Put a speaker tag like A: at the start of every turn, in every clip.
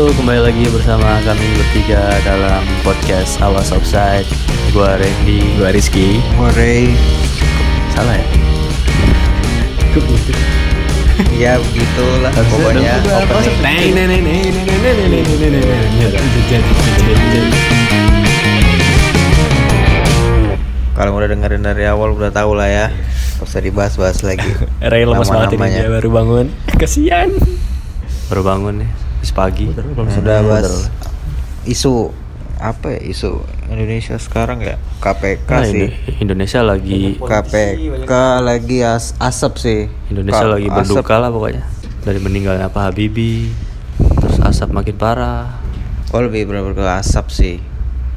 A: Halo, kembali lagi bersama kami bertiga dalam podcast Awas Offside. Gua Randy, gua Rizky.
B: Moray
A: Salah ya?
B: ya begitulah pokoknya opening kalau udah dengerin dari awal udah tahu lah ya Gak usah dibahas-bahas lagi
A: Ray lemas banget ini dia baru bangun. Kasihan. Baru bangun nih, habis pagi.
B: sudah bahas isu apa ya isu Indonesia sekarang ya KPK
A: Nah,
B: sih
A: Indo- Indonesia lagi
B: KPK lagi as asap sih
A: Indonesia
B: Ka-
A: lagi
B: asap.
A: berduka lah pokoknya. Dari meninggalnya Pak Habibie, terus asap makin parah.
B: Oh lebih benar ke asap sih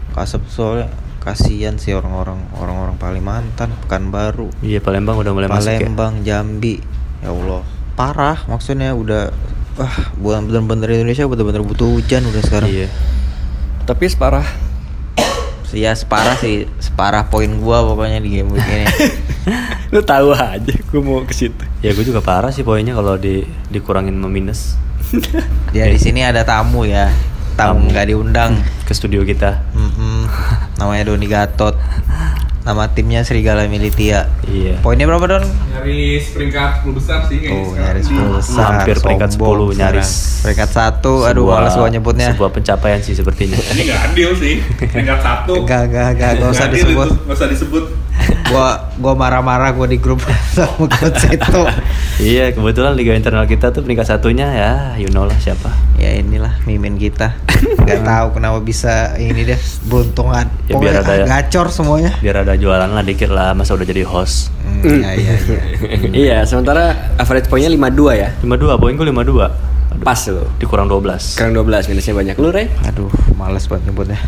B: Ke asap soalnya kasihan sih orang-orang orang-orang Kalimantan Pekanbaru
A: Iya Palembang udah mulai masuk ya.
B: Palembang Jambi ya Allah parah maksudnya udah wah bukan bener-bener Indonesia bener-bener butuh hujan udah sekarang.
A: Iya.
C: Tapi separah.
B: Ya separah sih. Separah poin gua pokoknya di game week ini
C: Lu tahu aja gue mau ke situ.
A: Ya gue juga parah sih poinnya kalau di dikurangin sama minus.
B: Ya di sini ada tamu ya. Tamu nggak diundang.
A: Ke studio kita.
B: Mm-mm. namanya Doni Gatot nama timnya Serigala Militia
A: Iya.
B: poinnya berapa Don?
D: nyaris peringkat 10 besar sih kayaknya
B: Oh, nyaris
D: Di-
B: 10 besar.
A: Hampir peringkat
B: sombong
A: 10 nyaris.
B: sekarang. Peringkat satu, aduh
A: Sebuah-
B: males gua nyebutnya.
A: Sebuah pencapaian sih sepertinya.
D: ini nggak adil sih peringkat satu
B: Enggak, enggak, enggak, enggak usah disebut.
D: itu, nggak usah disebut
B: gua gua marah-marah gua di grup sama coach itu.
A: iya, kebetulan liga internal kita tuh peringkat satunya ya, you know lah siapa.
B: Ya inilah mimin kita. Enggak tahu kenapa bisa ini deh buntungan.
A: Ya, biar
B: Pokoknya
A: ada-
B: gacor semuanya.
A: Biar ada jualan lah dikit lah, masa udah jadi host.
B: Hmm, iya, iya, iya.
C: iya, sementara average poinnya 52 ya.
A: 52, poin gue 52. Aduh,
C: Pas lu.
A: Dikurang 12.
C: Sekarang 12 minusnya banyak. Lu, Rey?
B: Aduh, males banget nyebutnya.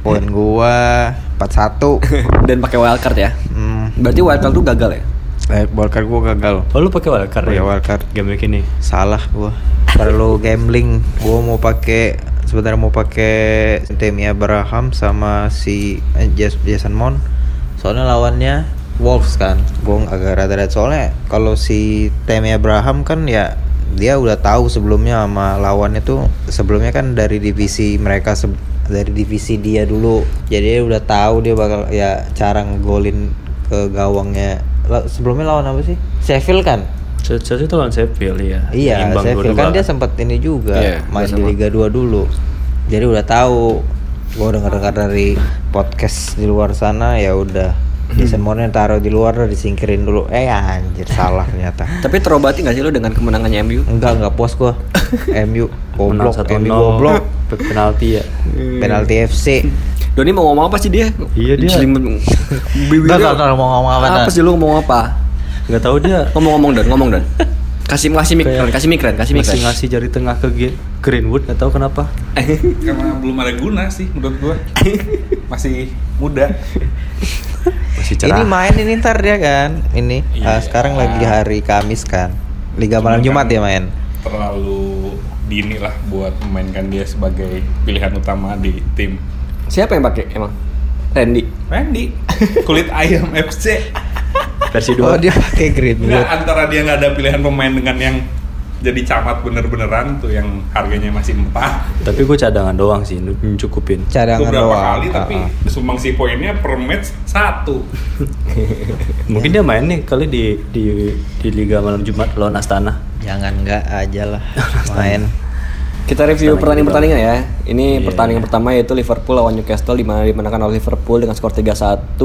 B: Poin gua 41.
C: Dan pakai wildcard ya.
B: Hmm,
C: Berarti wildcard tuh gagal ya?
B: eh, wildcard gua gagal.
A: Oh lu pakai wildcard ya?
B: wildcard.
A: Game ini.
B: Salah gua. Perlu gambling. Gua mau pakai sebenarnya mau pakai Temi Abraham sama si eh, Jas- Jason Mount. Soalnya lawannya Wolves kan. Gua agak rada-rada soalnya kalau si Temi Abraham kan ya dia udah tahu sebelumnya sama lawannya tuh sebelumnya kan dari divisi mereka se- dari divisi dia dulu. Jadi dia udah tahu dia bakal ya cara ngegolin ke gawangnya. Sebelumnya lawan apa sih? Sheffield kan?
A: Chelsea itu lawan Sheffield ya.
B: Iya,
A: Imbang
B: Sheffield
A: 2-2
B: kan dia sempat ini juga
C: Iya,
B: main di. Liga 2 dulu. Jadi udah tahu. Gua dengar-dengar dari podcast di luar sana ya udah Jason Moore taruh di luar udah disingkirin dulu. Eh anjir salah ternyata.
C: Tapi terobati gak sih lu dengan kemenangannya MU?
B: Enggak, enggak puas gua. MU goblok,
A: 1-0
B: MU goblok.
A: Pe- penalti ya.
B: Penalti FC.
C: Doni mau ngomong apa sih dia?
A: Iya, dia.
C: Bibirnya-
B: enggak, enggak, mau ngomong apa,
C: Apa sih lu ngomong apa?
A: Nggak tahu dia
C: Ngomong-ngomong Don, ngomong Don. Kasih kasih mikren,
A: Kayak-
C: kasih mikren, kasih mikren.
A: masih ngasih jari tengah ke Greenwood nggak tahu kenapa.
D: karena belum ada guna sih menurut gua masih muda
A: Masih cerah.
B: Ini main ini ntar dia kan. Ini
D: Iya.
B: ah, sekarang lagi hari Kamis kan. Liga malam Jumat
D: kan
B: ya main.
D: terlalu dini lah buat memainkan dia sebagai pilihan utama di tim
C: Siapa yang pakai emang? Randy.
D: Randy kulit ayam FC
A: versi
B: Oh
A: 2.
B: dia pakai Greenwood.
D: Nggak, antara dia nggak ada pilihan pemain dengan yang jadi camat bener-beneran tuh yang harganya masih empat
A: Tapi gue cadangan doang sih, mencukupin.
B: Cadangan
D: beberapa
B: doang.
D: kali tapi
B: Ah, ah.
D: sumbangsi poinnya per match satu
A: Mungkin dia main nih kali di di di Liga Malam Jumat lawan Astana.
B: Jangan enggak aja lah main.
C: Kita review
A: Pertandingan
C: pertandingan-pertandingan ya. Ini
A: Iya,
C: pertandingan pertama yaitu Liverpool lawan Newcastle di mana dimenangkan oleh Liverpool dengan skor 3-1.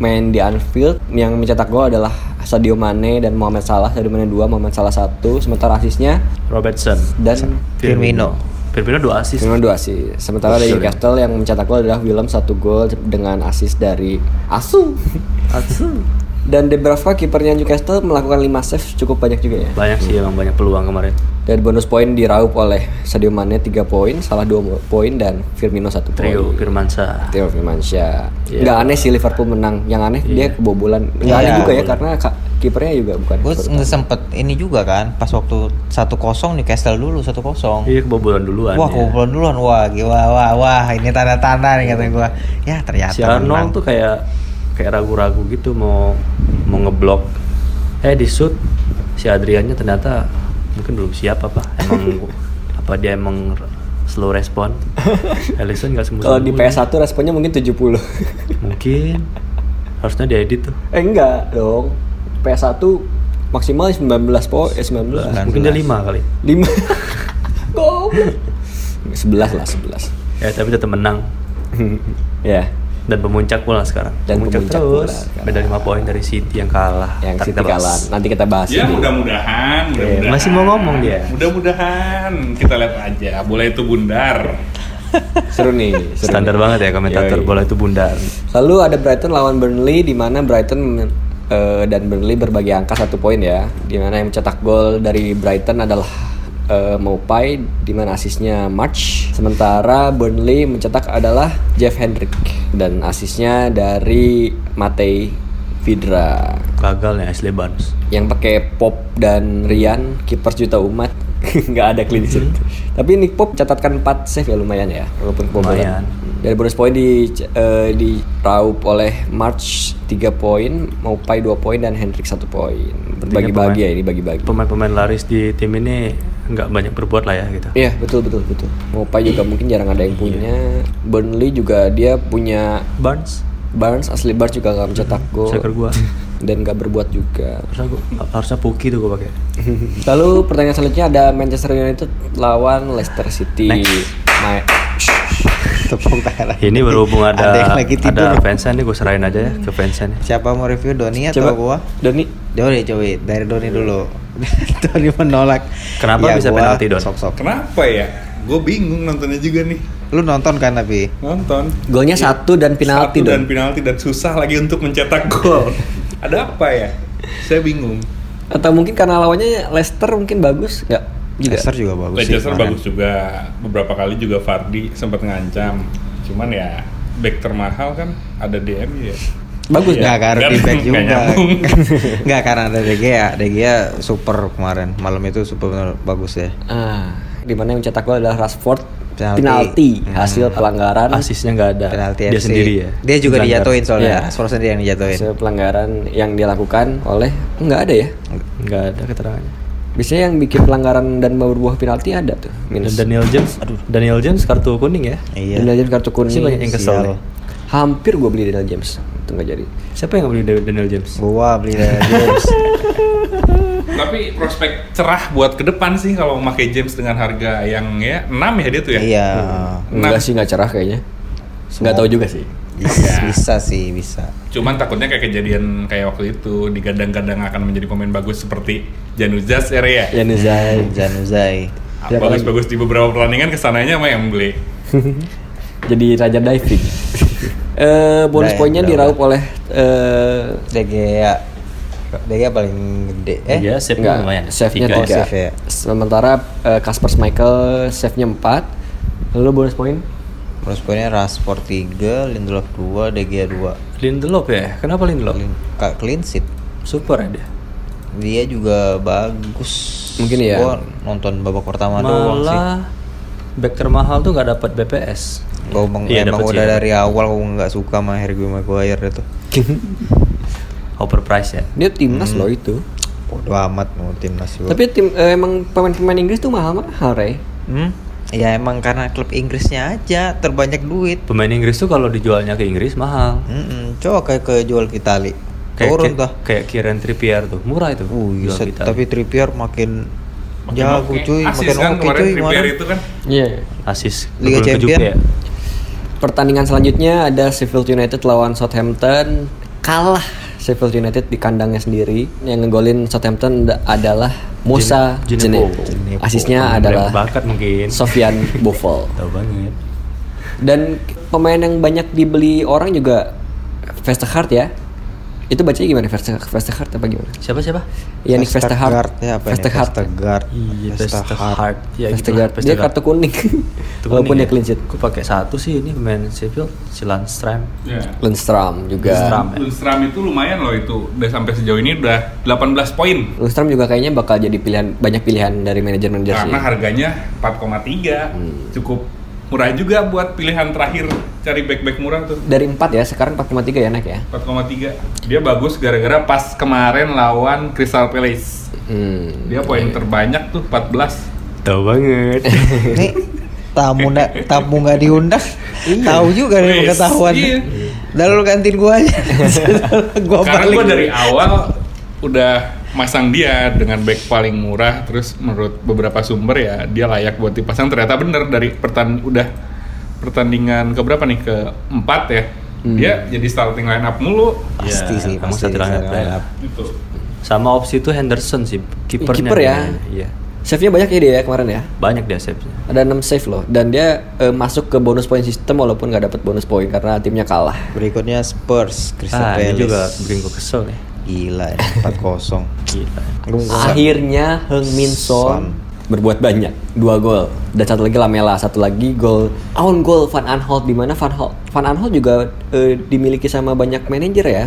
C: Main di Anfield yang mencetak gol adalah Sadio Mane dan Mohamed Salah. Sadio Mane 2, Mohamed Salah 1. Sementara asisnya
A: Robertson
C: dan
B: Firmino.
A: Firmino dua asis.
C: Firmino 2 asis. Sementara dari. Newcastle yang mencetak gol adalah Willem 1 gol dengan asis dari Asu. Dan De Bruyne kipernya Newcastle melakukan 5 save cukup banyak juga ya.
A: Banyak sih emang banyak peluang kemarin.
C: Dan bonus poin diraup oleh Sadio Mane 3 poin, Salah 2 poin dan Firmino 1 poin.
A: Trio Firmansyah.
C: Trio Firmansyah.
A: Iya.
C: Nggak aneh sih Liverpool menang. Yang aneh dia
A: Iya.
C: kebobolan. Nggak
B: Iya,
C: aneh juga ya karena ka- kipernya juga bukan.
B: Gue sempet ini juga kan pas waktu 1-0 Newcastle dulu 1-0.
A: Iya kebobolan duluan.
B: Wah,
A: ya.
B: kebobolan duluan. Wah, gila wah wah ini tanda-tanda nih kata gua. Ya ternyata
A: Si Arnold
B: menang.
A: tuh kayak kayak ragu-ragu gitu mau mau ngeblok. Eh di shoot si Adriannya ternyata mungkin belum siap apa emang Apa dia emang slow respon? Alisson nggak sembuh.
C: Kalau di PS1 responnya mungkin 70.
A: mungkin harusnya diedit tuh.
C: eh enggak dong. PS1 maksimal 19 po, eh 19.
A: Mungkin dia 5 kali.
C: 5. Goblok. 11 lah, 11.
A: Ya tapi tetap menang
C: ya,
A: dan pemuncak pula sekarang.
C: Dan
A: pemuncak,
C: pemuncak
A: terus.
C: pula.
A: Beda 5 poin dari City yang kalah.
C: yang
A: Ntar
C: City
A: kita bahas.
C: kalah. Nanti kita bahas
D: Ya mudah-mudahan, mudah-mudahan.
A: masih mau ngomong dia.
D: Mudah-mudahan kita lihat aja. Bola itu bundar.
C: Seru nih. seru
A: Standar
C: nih.
A: banget ya komentator
C: Yoi.
A: bola itu bundar.
C: Lalu ada Brighton lawan Burnley di mana Brighton eh, dan Burnley berbagi angka satu poin ya. Di mana yang mencetak gol dari Brighton adalah eh, Maupai di mana asisnya March. Sementara Burnley mencetak adalah Jeff Hendrick dan asisnya dari Matei Vidra
A: Gagal nih Ashley Barnes.
C: yang pakai Pop dan Rian kiper juta umat nggak ada clean sheet. Tapi Nick Pop catatkan 4 save ya lumayan ya walaupun kebobolan.
A: Lumayan.
C: Dari bonus poin di eh, diraup oleh March 3 poin, Maupai 2 poin dan Hendrik 1 poin. Berbagi-bagi ya ini bagi-bagi.
A: Pemain-pemain laris di tim ini nggak banyak berbuat lah ya gitu.
C: Iya betul betul betul. Maupai juga mungkin jarang ada yang punya. Burnley juga dia punya
A: Barnes,
C: Barnes asli Barnes juga nggak mencetak gol
A: striker gua.
C: dan nggak berbuat juga.
A: Harusnya gua, harusnya Puki tuh gua pakai.
C: Lalu pertandingan selanjutnya ada Manchester United lawan Leicester City.
A: Next.
C: Ma-
B: Tepuk tangan.
A: Ini berhubung ada
B: yang lagi tidur.
A: ada fansnya nih gue serahin aja ya ke fansnya nih.
B: Siapa mau review Doni atau
C: Coba
B: gua?
C: Doni.
B: Doni coba dari Doni dulu. Doni menolak.
A: Kenapa bisa
B: gua
A: penalti, Don?
B: Sok-sok.
D: Kenapa ya? Gue bingung nontonnya juga nih.
B: Lu nonton kan tapi?
D: Nonton.
C: Golnya satu dan penalti
D: Satu dan penalti dan susah lagi untuk mencetak gol. Ada apa ya? Saya bingung.
C: Atau mungkin karena lawannya Leicester mungkin bagus nggak? Juga.
B: Leicester juga bagus sih
D: Leicester bagus juga. Beberapa kali juga Fardi sempat ngancam. Cuman ya back termahal kan ada DM ya.
C: Bagus
B: Nggak
C: nggak?
B: harus
D: Nggak-
B: di back juga. Nggak karena ada De Gea. De Gea super kemarin. Malam itu super bener bagus ya.
C: Ah, di mana yang mencetak gol adalah Rashford
B: Penalti.
C: penalti,
B: Hmm.
C: hasil pelanggaran
A: Asisnya nggak ada.
B: Penalti
A: dia
B: FC.
A: sendiri ya.
B: Dia juga dijatuhin soalnya.
C: Iya.
B: Rashford sendiri yang dijatuhin.
C: hasil pelanggaran yang dilakukan oleh nggak ada ya
A: Nggak ada keterangannya.
C: Biasanya yang bikin pelanggaran dan berbuah penalti ada tuh
A: Dan
C: minus
A: Daniel James, aduh, Daniel James kartu kuning ya.
B: Iya.
C: Daniel James kartu kuning
A: banyak yang kesel
C: hampir gue beli Daniel James itu nggak jadi
A: Siapa yang nggak beli Daniel James?
B: Gua beli dari James.
D: Tapi prospek cerah buat ke depan sih kalau memakai James dengan harga yang ya 6 ya dia tuh ya.
B: Iya.
C: enggak sih nggak cerah kayaknya nggak tahu juga sih
B: Bisa, bisa sih, bisa.
D: Cuman takutnya kayak kejadian kayak waktu itu digadang-gadang akan menjadi pemain bagus seperti Januzas area ya.
C: ya Nuzai
B: Januzai.
C: Siapa
D: Bagus-bagus di beberapa pertandingan ke sananya sama yang beli.
C: jadi raja diving eh bonus
B: ya,
C: poinnya diraup oleh eh.
B: De Gea paling gede. Eh?
A: Iya, save
C: enggak,
A: lumayan.
C: save-nya
A: Tiga.
B: Oh,
C: tiga.
B: save ya.
C: Sementara eh, Kasper Schmeichel save-nya 4. Lalu bonus poin
B: Terus poinnya Rashford 3, Lindelof 2, De Gea 2.
A: Lindelof ya. Kenapa Lindelof?
B: Clean, ka- clean sheet.
A: Super ya dia.
B: Dia juga bagus.
C: Mungkin ya.
B: Gua nonton babak pertama doang sih.
A: Malah back termahal tuh nggak dapat BPS.
B: Gua emang,
A: Iya,
B: emang udah dari awal gua nggak suka sama Harry Maguire itu.
A: Overprice ya.
C: dia timnas loh itu.
B: Bodo amat mau timnas juga.
C: Tapi tim eh, emang pemain-pemain Inggris tuh mahal-mahal, Rey.
B: Hmm? Ya emang karena klub Inggrisnya aja terbanyak duit.
A: Pemain Inggris tuh kalau dijualnya ke Inggris mahal.
B: Mm-mm. Coba kayak ke jual ke Itali.
A: Kayak
B: Turun tuh.
A: kayak Kieran Trippier tuh. Murah itu.
B: Uh,
A: jual
B: set, tapi Trippier makin,
D: Makin
B: jago
D: oke.
B: cuy,
D: Asis
B: makin
D: kan
B: oke
D: kemarin
B: cuy
D: Trippier itu kan.
C: Iya.
A: asis
B: Liga
A: gol ke
B: Champion.
A: Juve ya.
C: Pertandingan selanjutnya ada Sheffield United lawan Southampton. Kalah Sheffield United di kandangnya sendiri. Yang ngegolin Southampton da- adalah Musa
A: Jene-
C: Jenepo. Asisnya adalah
A: bakat mungkin.
C: Sofian Boufal.
A: Tahu banget.
C: Dan pemain yang banyak dibeli orang juga Vestergaard ya. Itu bacanya gimana? Vestergaard, apa gimana?
A: Siapa siapa?
C: Yannick Vestergaard.
B: ya apa ini?
C: Vestergaard.
B: Vestergaard.
A: Iya,
B: Vestergaard.
A: Vestergaard. Ya, gitu
C: Vestergaard. Dia kartu kuning. Walaupun dia clean sheet.
A: Gue pakai satu sih ini pemain Sheffield, si Landstram.
D: Ya.
C: Lundstram juga.
A: Lundstram.
D: Lundstram itu lumayan loh itu. Udah sampai sejauh ini udah 18 poin.
C: Lundstram juga kayaknya bakal jadi pilihan banyak pilihan dari manajer-manajer sih.
D: Karena harganya 4,3.
C: Hmm.
D: Cukup murah juga buat pilihan terakhir cari back-back murah tuh.
C: Dari 4 ya, sekarang 4,3 ya naik ya.
D: 4,3. Dia bagus gara-gara pas kemarin lawan Crystal Palace.
C: Hmm.
D: Dia poin terbanyak tuh 14.
A: Tahu banget.
B: Nih tamu nggak tamu nggak diundang, tahu juga nih pengetahuan.
D: iya.
B: Lu kantin gua aja. gua
D: Karena
B: balik.
D: gue dari awal udah masang dia dengan back paling murah terus menurut beberapa sumber ya dia layak buat dipasang ternyata bener dari pertan udah pertandingan ke berapa nih ke empat ya dia jadi starting line up mulu
B: Pasti
A: Iya,
B: sih, pasti
A: satu line up
B: line
A: ya.
B: up.
D: gitu
A: Sama opsi itu Henderson sih, kipernya.
C: Kiper ya?
A: Iya.
C: Save-nya banyak ya dia ya kemarin ya.
A: Banyak dia save.
C: Ada 6 save loh dan dia eh, masuk ke bonus point system walaupun nggak dapat bonus point karena timnya kalah.
B: Berikutnya Spurs, Crystal
A: Ah,
B: Palace.
A: juga bikin gue kesel nih.
B: Gila ya, 4-0.
A: Gila.
C: Akhirnya Heung Min Son berbuat banyak, dua gol dan satu lagi Lamela, satu lagi gol own goal Van Aanholt di mana Van Aanholt, Van Aanholt juga eh, dimiliki sama banyak manajer ya.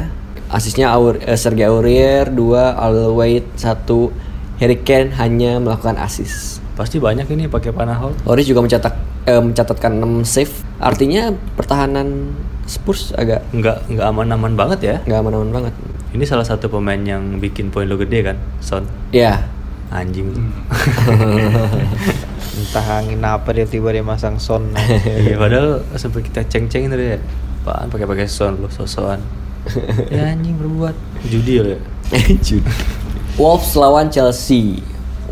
C: Asisnya Aur, eh, Sergei Aurier, dua Alderweireld, satu Harry Kane hanya melakukan asis.
A: Pasti banyak ini pakai Panahol.
C: Loris juga mencetak eh, mencatatkan 6 save. Artinya pertahanan Spurs agak
A: Nggak nggak aman-aman banget ya.
C: nggak aman-aman banget.
A: Ini salah satu pemain yang bikin poin lo gede kan, Son.
C: Ya,
A: Anjing tuh.
B: entah angin apa dia tiba dia masang Son.
A: Iya, padahal sampai kita ceng-ceng itu ya. Apaan pakai-pakai Son lo sosokan. ya anjing berbuat judi lo ya.
C: Wolves lawan Chelsea.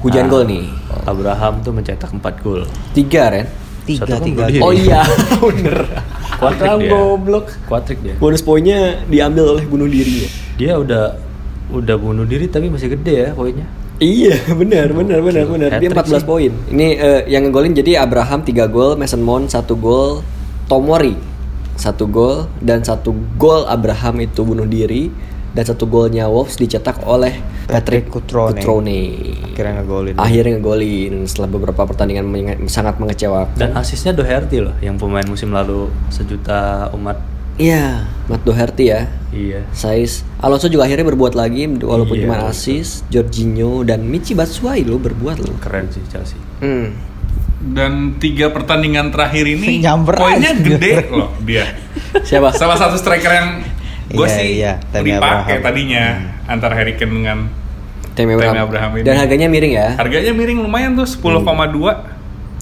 C: Hujan
A: Ah,
C: gol nih.
A: Abraham tuh mencetak 4 gol.
C: Tiga, Ren.
B: Tiga,
A: Satu kan.
C: Oh iya, bener.
A: Kuatrik dia.
C: goblok.
A: Kuatrik dia.
C: Bonus poinnya diambil oleh bunuh diri ya.
A: Dia udah udah bunuh diri tapi masih gede ya poinnya.
C: Iya, benar, benar, benar, benar. Dia
A: Hat-trick
C: 14
A: sih.
C: poin. Ini eh, yang ngegolin jadi Abraham 3 gol, Mason Mount 1 gol, Tomori 1 gol dan satu gol Abraham itu bunuh diri dan satu golnya Wolves dicetak oleh
B: Patrick
C: Patrick
B: Cutrone.
C: Cutrone.
B: Akhirnya ngegolin.
C: Akhirnya ngegolin setelah beberapa pertandingan menge- sangat mengecewakan.
A: Dan asisnya Doherty loh yang pemain musim lalu sejuta umat.
C: Iya, Matt Doherty ya.
A: Iya.
C: Sais Alonso juga akhirnya berbuat lagi walaupun
A: Iya,
C: cuma assist. Jorginho dan Michi Batshuayi lo berbuat lo.
A: Keren sih Chelsea.
C: Hmm.
D: dan tiga pertandingan terakhir ini
B: Nyamber
D: poinnya
B: aja.
D: gede loh dia
C: Siapa?
D: salah satu striker yang gue
B: Iya,
D: sih
B: iya, Tammy
D: dipakai
B: Abraham.
D: tadinya antara Harry Kane dengan
C: Tammy
D: Tammy
C: Abraham.
D: Abraham ini.
C: Dan harganya miring ya.
D: harganya miring lumayan tuh 10,2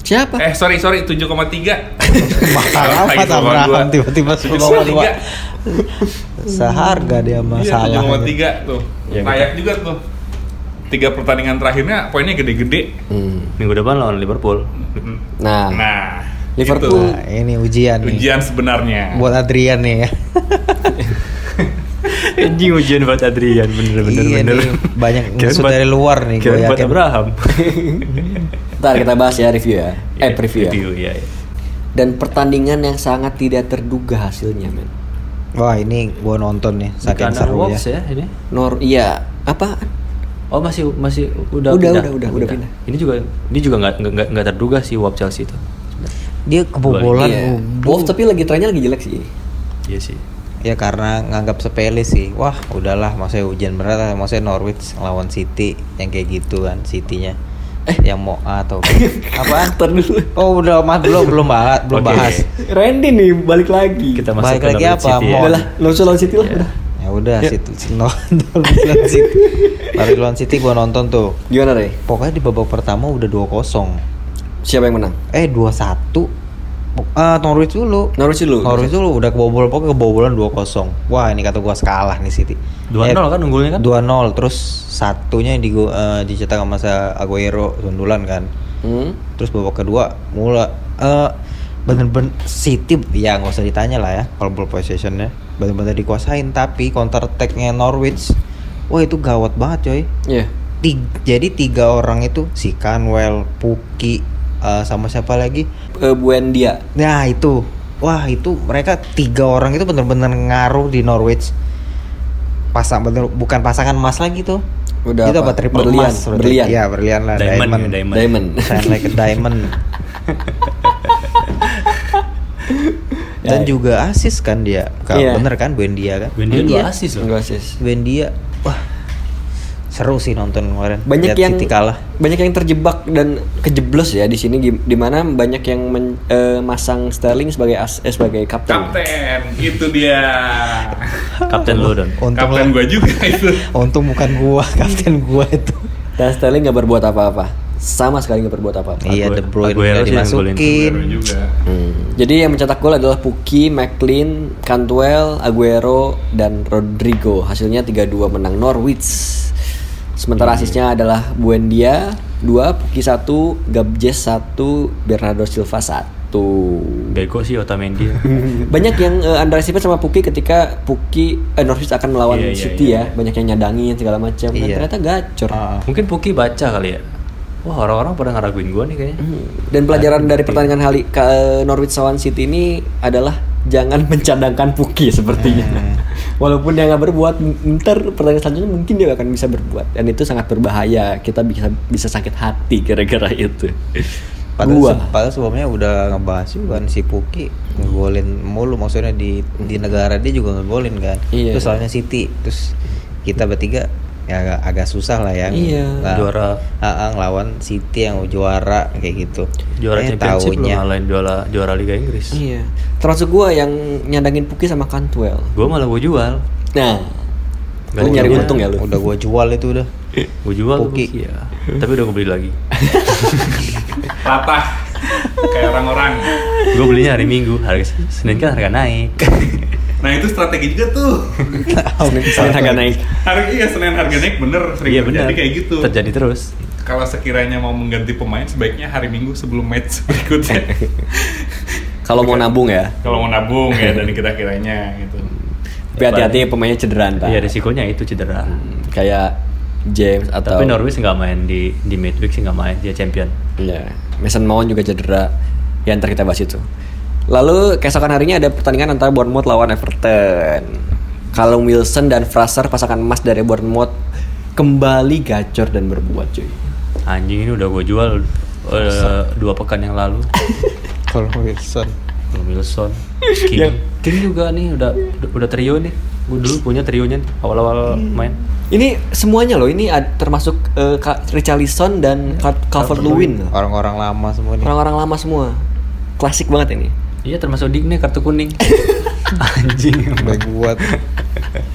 C: Siapa?
D: eh sorry sorry 7,3
B: Mahal amat
D: 7,2.
B: Abraham tiba-tiba
D: 7,3.
B: 10,2. Seharga dia
D: Iya,
B: masalah.
D: 7,3 tuh.
A: Iya,
D: Layak juga tuh. Tiga pertandingan terakhirnya poinnya gede-gede.
C: Hmm.
A: Minggu depan lawan Liverpool.
C: Nah,
D: Nah,
C: Liverpool.
B: Nah, ini ujian
D: itu
B: nih.
D: ujian sebenarnya.
B: Buat Adrian nih ya.
A: Anjing ujian buat Adrian bener-bener
B: iya
A: bener.
B: nih, banyak musuh
A: buat-
B: dari luar nih gue
A: kirain buat
B: yakin.
A: Abraham.
C: ntar kita bahas ya review ya. Eh preview ya.
A: Review, iya, iya.
C: Dan pertandingan yang sangat tidak terduga hasilnya, men.
B: Wah ini gue nonton nih, saking seru
A: Wolves
B: ya.
A: ya ini.
C: Nor iya, apa?
A: Oh masih masih udah
C: Udah,
A: pindah.
C: udah, udah, udah pindah.
A: Ini juga ini juga nggak nggak nggak terduga sih Wolves Chelsea itu.
B: Dia kebobolan.
C: Iya. Wolves tapi lagi trennya lagi jelek sih.
A: Iya sih.
B: Ya karena nganggap sepele sih. Wah udahlah, maksudnya ujian berat. Maksudnya Norwich lawan City yang kayak gitu kan, City-nya.
C: Eh.
B: Yang mau atau?
C: Ntar dulu.
B: Oh udah mas belum belum bahas belum
A: Oke.
B: bahas.
C: Randy nih balik lagi.
A: Kita masuk
B: Balik
A: ke
B: lagi apa?
A: City ya.
C: Lah, Alonso lawan City lah.
A: Iya.
C: Udah.
B: Ya udah
C: Ya.
B: City nonton lawan City. Lawan City gua nonton tuh.
C: Gimana Ray?
B: Pokoknya di babak pertama udah 2-0.
C: Siapa yang menang?
B: Eh 2-1. Ah Norwich dulu.
C: Norwich dulu.
B: Norwich dulu udah kebobol pokoknya kebobolan 2-0. Wah, ini kata gua kalah nih City.
A: 2-0 kan unggulnya kan?
B: 2-0 terus satunya di eh, dicetak sama sa Aguero sundulan kan.
C: Hmm.
B: Terus babak kedua mula eh bener-bener City ya nggak usah ditanya lah ya kalau ball possessionnya bener-bener dikuasain tapi counter attack-nya Norwich wah itu gawat banget coy
C: Iya.
B: Ti- jadi tiga orang itu si Canwell, Puki eh, sama siapa lagi
C: Eh, Buendia.
B: Nah itu, wah itu mereka tiga orang itu bener-bener ngaruh di Norwich. Pasang bener bukan pasangan emas lagi tuh.
C: Udah
B: itu
C: apa?
B: apa triple
C: Berlian,
B: emas?
C: berlian.
B: Iya berlian lah.
A: Diamond,
B: Diamond.
A: ya, diamond.
C: Diamond.
B: Shine like a diamond. Dan
C: Ya.
B: juga asis kan dia. Ka-
C: Iya.
B: Bener kan Buendia kan?
A: Wendy
C: Iya.
A: dua asis loh.
C: Dua assist.
B: Buendia, wah seru sih nonton kemarin.
C: banyak
B: Lihat
C: yang
B: City kalah.
C: banyak yang terjebak dan kejeblos ya di sini di, di mana banyak yang men- eh, masang Sterling sebagai as, eh, sebagai kapten.
D: Kapten, itu dia.
A: Kapten Lodon.
B: Untung
D: Kapten gue juga itu.
B: Untung bukan gua, kapten gua itu.
C: Dan Sterling nggak berbuat apa-apa. sama sekali nggak berbuat apa-apa.
B: Iya, De Bruyne
A: Aguero
B: dimasukin.
D: Juga.
C: Hmm. Jadi yang mencetak gol adalah Puki, McLean, Cantwell, Aguero, dan Rodrigo. Hasilnya 3-2 menang Norwich. Sementara asisnya adalah Buendia 2, Puki 1, Gabjes 1, Bernardo Silva 1.
A: Bego sih Otamendi.
C: Banyak yang uh, underestimate sama Puki ketika Puki eh, Norwich akan melawan
A: Iya, iya,
C: City
A: iya.
C: ya. Banyak yang nyadangin segala macam. Dan
B: Iya.
C: ternyata gacor.
B: Ah.
A: Mungkin Puki baca kali ya. Wah orang-orang pada ngeraguin gua nih kayaknya.
C: Hmm. Dan pelajaran dari pertandingan Hali ke Norwich lawan City ini adalah jangan mencadangkan Puki sepertinya. Walaupun dia nggak berbuat, ntar pertandingan selanjutnya mungkin dia akan bisa berbuat dan itu sangat berbahaya. Kita bisa bisa sakit hati gara-gara itu.
B: Padahal,
C: Gua.
B: se- padahal sebelumnya udah ngebahas juga kan si Puki ngegolin mulu maksudnya di di negara dia juga ngegolin kan.
C: Iya.
B: Terus soalnya City terus kita bertiga ya agak, agak susah lah ya.
C: Iya.
B: Nah,
A: Juara.
B: ah, ah, ngelawan City yang juara kayak gitu.
A: Juara
B: Eh,
A: championship lu
B: taunya.
A: ngalahin juara juara Liga Inggris.
C: Iya. Termasuk gua yang nyandangin Puki sama Cantwell.
A: Gua malah gua jual.
C: Nah,
A: Gak
C: lu nyari
A: jual.
C: untung ya lu.
B: Udah gua jual itu udah.
A: Gua jual
B: Puki.
A: Puki ya. Tapi udah gua beli lagi.
D: Latah kayak orang-orang.
A: Gua belinya hari Minggu, harga Senin kan harga naik.
D: Nah itu strategi juga tuh.
C: Senin, harga naik.
D: Harga iya Senin harga naik bener sering
A: Iya
D: terjadi
A: benar.
D: kayak gitu.
A: Terjadi terus.
D: Kalau sekiranya mau mengganti pemain sebaiknya hari Minggu sebelum match berikutnya.
C: Kalau mau nabung ya.
D: Kalau mau nabung ya dan kira-kiranya gitu.
C: Tapi hati-hati pemainnya cedera ntar.
A: Iya risikonya itu cedera.
C: Kayak James atau
A: Tapi Norwich nggak main di di midweek sih nggak main dia champion.
C: Iya. Mason Mount juga cedera. Ya ntar kita bahas itu. Lalu keesokan harinya ada pertandingan antara Bournemouth lawan Everton. Callum Wilson dan Fraser pasangan emas dari Bournemouth kembali gacor dan berbuat cuy.
A: Anjing ini udah gue jual eh, dua pekan yang lalu.
B: Kalau Wilson.
A: Kalau Wilson, King,
C: Yang-
A: King juga nih udah udah, udah trio nih. Gue dulu punya trionya awal-awal main.
C: Ini semuanya loh, ini ad- termasuk Ka- Richarlison dan Calvert Lewin.
B: Orang-orang lama semua nih.
C: Orang-orang lama semua. Klasik banget ini.
A: Iya termasuk Digne kartu kuning. Anjing.
B: Baik buat.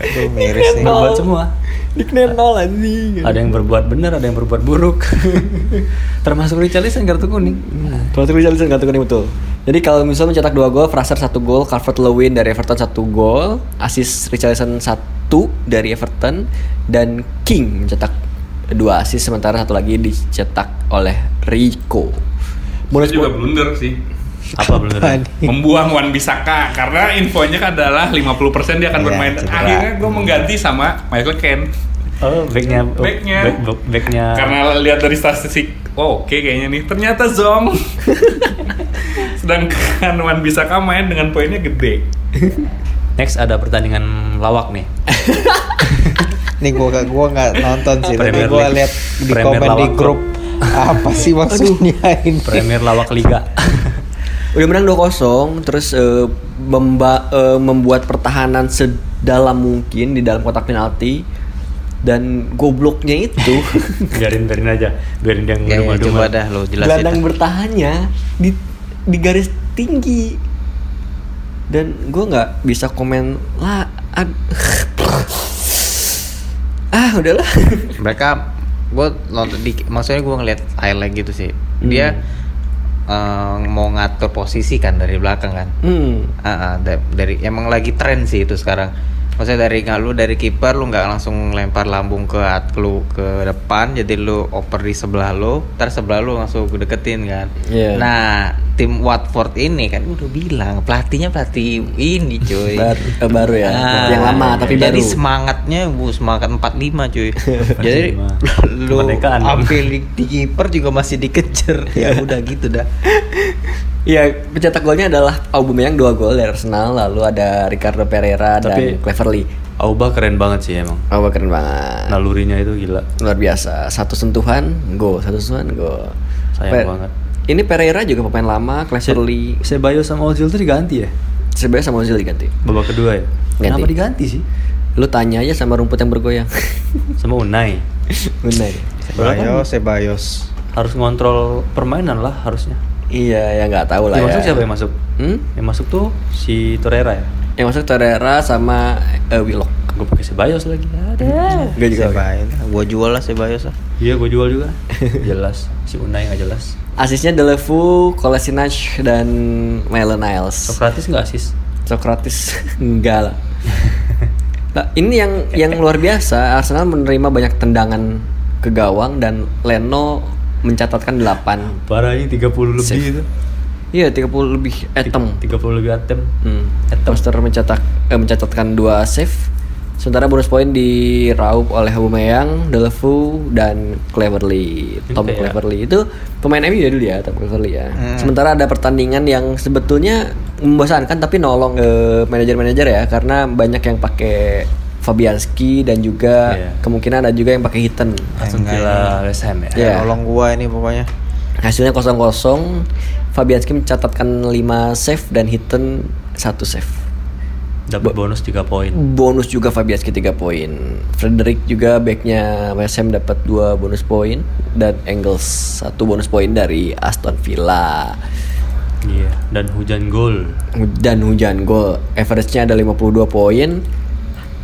B: Tuh miris nih.
A: Berbuat semua.
C: Nickname nol anjing.
A: Ada yang berbuat benar, ada yang berbuat buruk. termasuk Richarlison kartu kuning.
C: Kalau Richarlison kartu kuning betul. Jadi kalau misalnya mencetak dua gol, Fraser satu gol, Calvert Lewin dari Everton satu gol, asis Richarlison satu dari Everton, dan King mencetak dua asis sementara satu lagi dicetak oleh Rico.
D: Itu juga blunder sih.
A: Apa
B: Apaan?
D: Membuang Wan Bisaka karena infonya kan adalah 50% dia akan
B: Iya,
D: bermain.
B: cedera.
D: Akhirnya gue mengganti sama Michael Ken.
A: Oh, backnya,
D: Backnya.
A: back, back- backnya.
D: Karena lihat dari statistik, oh, oke kayaknya nih. Ternyata Zong. Sedangkan Wan Bisaka main dengan poinnya gede.
A: Next ada pertandingan lawak nih.
B: Nih gua gak gua nggak nonton sih, tapi gua lihat di
A: Premier
B: komen di grup apa sih maksudnya ini?
A: Premier lawak liga.
C: Udah menang 2-0 terus eh, memba- eh, membuat pertahanan sedalam mungkin di dalam kotak penalti dan gobloknya itu.
A: Biarin biarin aja, biarin dia
B: Ya, ya, coba dah lo jelasin.
C: gelandang bertahannya di di garis tinggi. Dan gue nggak bisa komen lah ad- ah udahlah.
B: Mereka gue nonton di maksudnya gue ngeliat highlight gitu sih. Dia eh, mau ngatur posisi kan dari belakang kan?
C: Hmm.
B: Ah, ah, da- dari emang lagi tren sih itu sekarang maksudnya dari nggak lu dari kiper lu nggak langsung lempar lambung ke at lu ke depan jadi lu oper di sebelah lu ntar sebelah lu langsung deketin kan?
C: Iya.
B: nah tim Watford ini kan udah bilang pelatihnya pelatih ini cuy.
C: Baru, eh, baru ya?
B: Ah,
C: yang lama tapi
B: jadi
C: baru.
B: semangatnya bu semangat 45 cuy. Jadi
A: 45.
B: lu ambil di, di kiper juga masih dikejar. Ya udah gitu dah
C: Iya, pencetak golnya adalah Aubameyang dua gol dari Arsenal, lalu ada Ricardo Pereira
A: Tapi-
C: dan Cleverley.
A: Auba keren banget sih emang.
C: Aubameyang keren banget.
A: Nalurinya itu gila.
C: Luar biasa. Satu sentuhan, gol. Satu sentuhan, gol.
A: Sayang banget.
C: Ini Pereira juga pemain lama, Cleverley.
A: Sebayo sama Ozil tuh diganti ya?
C: Sebenarnya sama Ozil diganti.
A: Babak kedua ya?
C: Ganti.
A: Kenapa diganti sih?
C: Lu tanya aja sama rumput yang bergoyang.
A: Sama Unai.
C: Benar.
B: Sebayos Sebayos
A: Harus ngontrol permainan lah harusnya.
C: Iya, ya nggak tahu lah
A: Yang
C: ya.
A: masuk siapa yang masuk?
C: Hmm?
A: Yang masuk tuh si Torreira ya?
C: Yang masuk Torreira sama eh, Willock.
A: gue pakai Sebayos lagi ada
C: Gue juga.
B: Sebayos. Gua jual lah Sebayos lah.
A: iya gue jual juga jelas si Unai nggak jelas
C: Asisnya Delevu, Kolasinac dan Maitland Niles.
A: Sokratis nggak asis
C: Sokratis enggak lah. Nah, ini yang yang luar biasa Arsenal menerima banyak tendangan ke gawang dan Leno mencatatkan 8.
A: parah ini 30 lebih
C: Save.
A: itu
C: Iya, 30 lebih atom.
A: 30 lebih atem
C: Hmm. Foster mencetak eh, mencatatkan 2 save. Sementara bonus poin diraup oleh Aubameyang, Delevu dan Cleverley.
A: Ini
C: Tom
A: kayak-
C: Cleverley itu pemain MU ya dulu ya, Tom Cleverley ya.
B: Hmm.
C: Sementara ada pertandingan yang sebetulnya membosankan tapi nolong eh, manajer-manajer ya karena banyak yang pakai Fabianski dan juga
A: Iya.
C: kemungkinan ada juga yang pakai Hitten.
A: Aston
B: Enggak,
A: Villa West Ham ya
C: Iya.
B: Tolong gua ini pokoknya.
C: Hasilnya 0-0. Fabianski mencatatkan 5 save dan Hitten 1 save.
A: dapat bonus 3 poin
C: bonus juga Fabianski 3 poin. Frederick juga backnya West Ham dapat 2 bonus poin dan Engels 1 bonus poin dari Aston Villa.
A: iya dan hujan gol
C: Dan hujan gol. Average-nya ada 52 poin.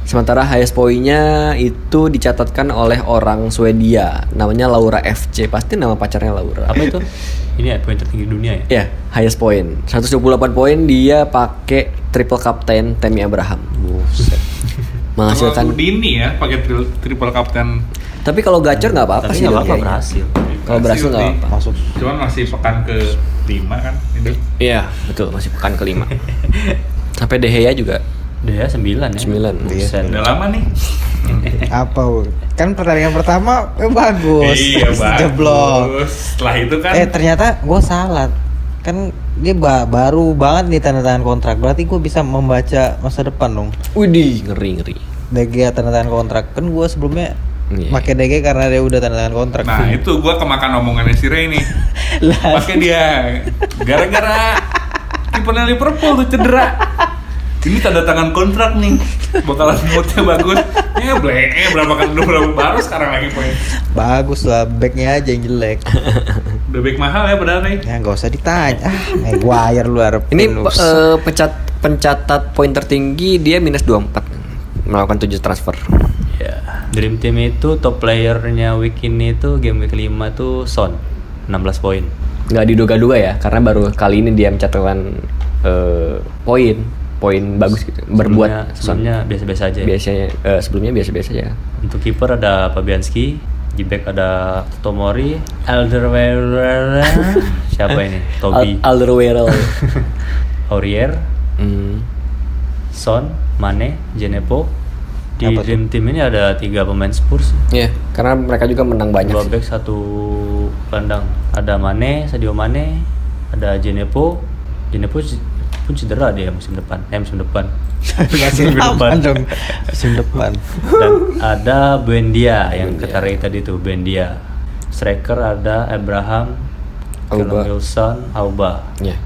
C: Sementara highest poinnya itu dicatatkan oleh orang Swedia, namanya Laura FC. Pasti nama pacarnya Laura.
A: apa itu ini ya poin tertinggi dunia ya
C: Ya, highest point. 128 poin dia pakai triple captain Tammy Abraham. Buset. Menghasilkan
D: dini ya pakai tri- triple captain.
C: Tapi kalau gacor nggak apa-apa sih.
A: nggak apa-apa berhasil
C: Kalau berhasil nggak apa-apa.
B: Masuk.
D: Cuman masih pekan ke 5 kan.
C: Iya, betul. Masih pekan kelima. Sampai De Gea juga.
A: dia 9 ya
C: Sembilan.
A: Buset.
D: Udah lama nih.
B: Apa? Kan pertandingan pertama eh, bagus.
D: iya,
B: Jeblok.
D: bagus. Setelah itu kan
B: Eh ternyata gue salah. Kan dia ba- baru banget nih tanda tangan kontrak. Berarti gue bisa membaca masa depan dong.
C: Widih, ngeri ngeri.
B: DG tanda tangan kontrak. Kan gue sebelumnya
C: Iya.
B: pakai DG karena dia udah tanda tangan kontrak.
D: Nah itu gua kemakan omongannya si Ray nih
B: Lah.
D: Pakai dia Gara-gara Kipernya Liverpool tuh cedera Ini tanda tangan kontrak nih. Bakalan moodnya bagus. Ya ble berapa udah berapa baru sekarang lagi poin.
B: Bagus lah, backnya aja yang jelek.
D: Udah baik mahal ya padahal nih
B: ya gak usah ditanya. Ah, Maguire lu harap.
C: Ini eh, pencat pencatat poin tertinggi dia minus 24 melakukan 7 transfer.
A: ya Dream Team itu top playernya week ini tuh game week 5 tuh Son. 16 poin.
C: Nggak diduga-duga ya, karena baru kali ini dia mencatatkan eh, poin poin bagus gitu.
A: Sebelumnya-
C: Berbuat
A: sebelumnya biasa-biasa aja ya.
C: biasanya eh, sebelumnya biasa-biasa ya.
A: Untuk kiper ada Fabianski, di back ada Tomori, Alderweireld, siapa ini? Toby,
C: Al Alderweireld.
A: Aurier,
C: hmm.
A: Son, Mane, Genepo. Di
B: Apa?
A: Dream Team ini ada tiga pemain Spurs,
C: Iya, karena mereka juga menang banyak.
A: dua back satu kandang. Ada Mane, Sadio Mane, ada Genepo. Genepo c- pun cedera dia musim depan, eh musim depan. Minggu
B: depan dong. Musim depan.
A: Dan ada Buendia yang ketarik tadi tuh Buendia. Striker ada Abraham,
C: Auba.
A: Wilson, Auba.
C: Iya.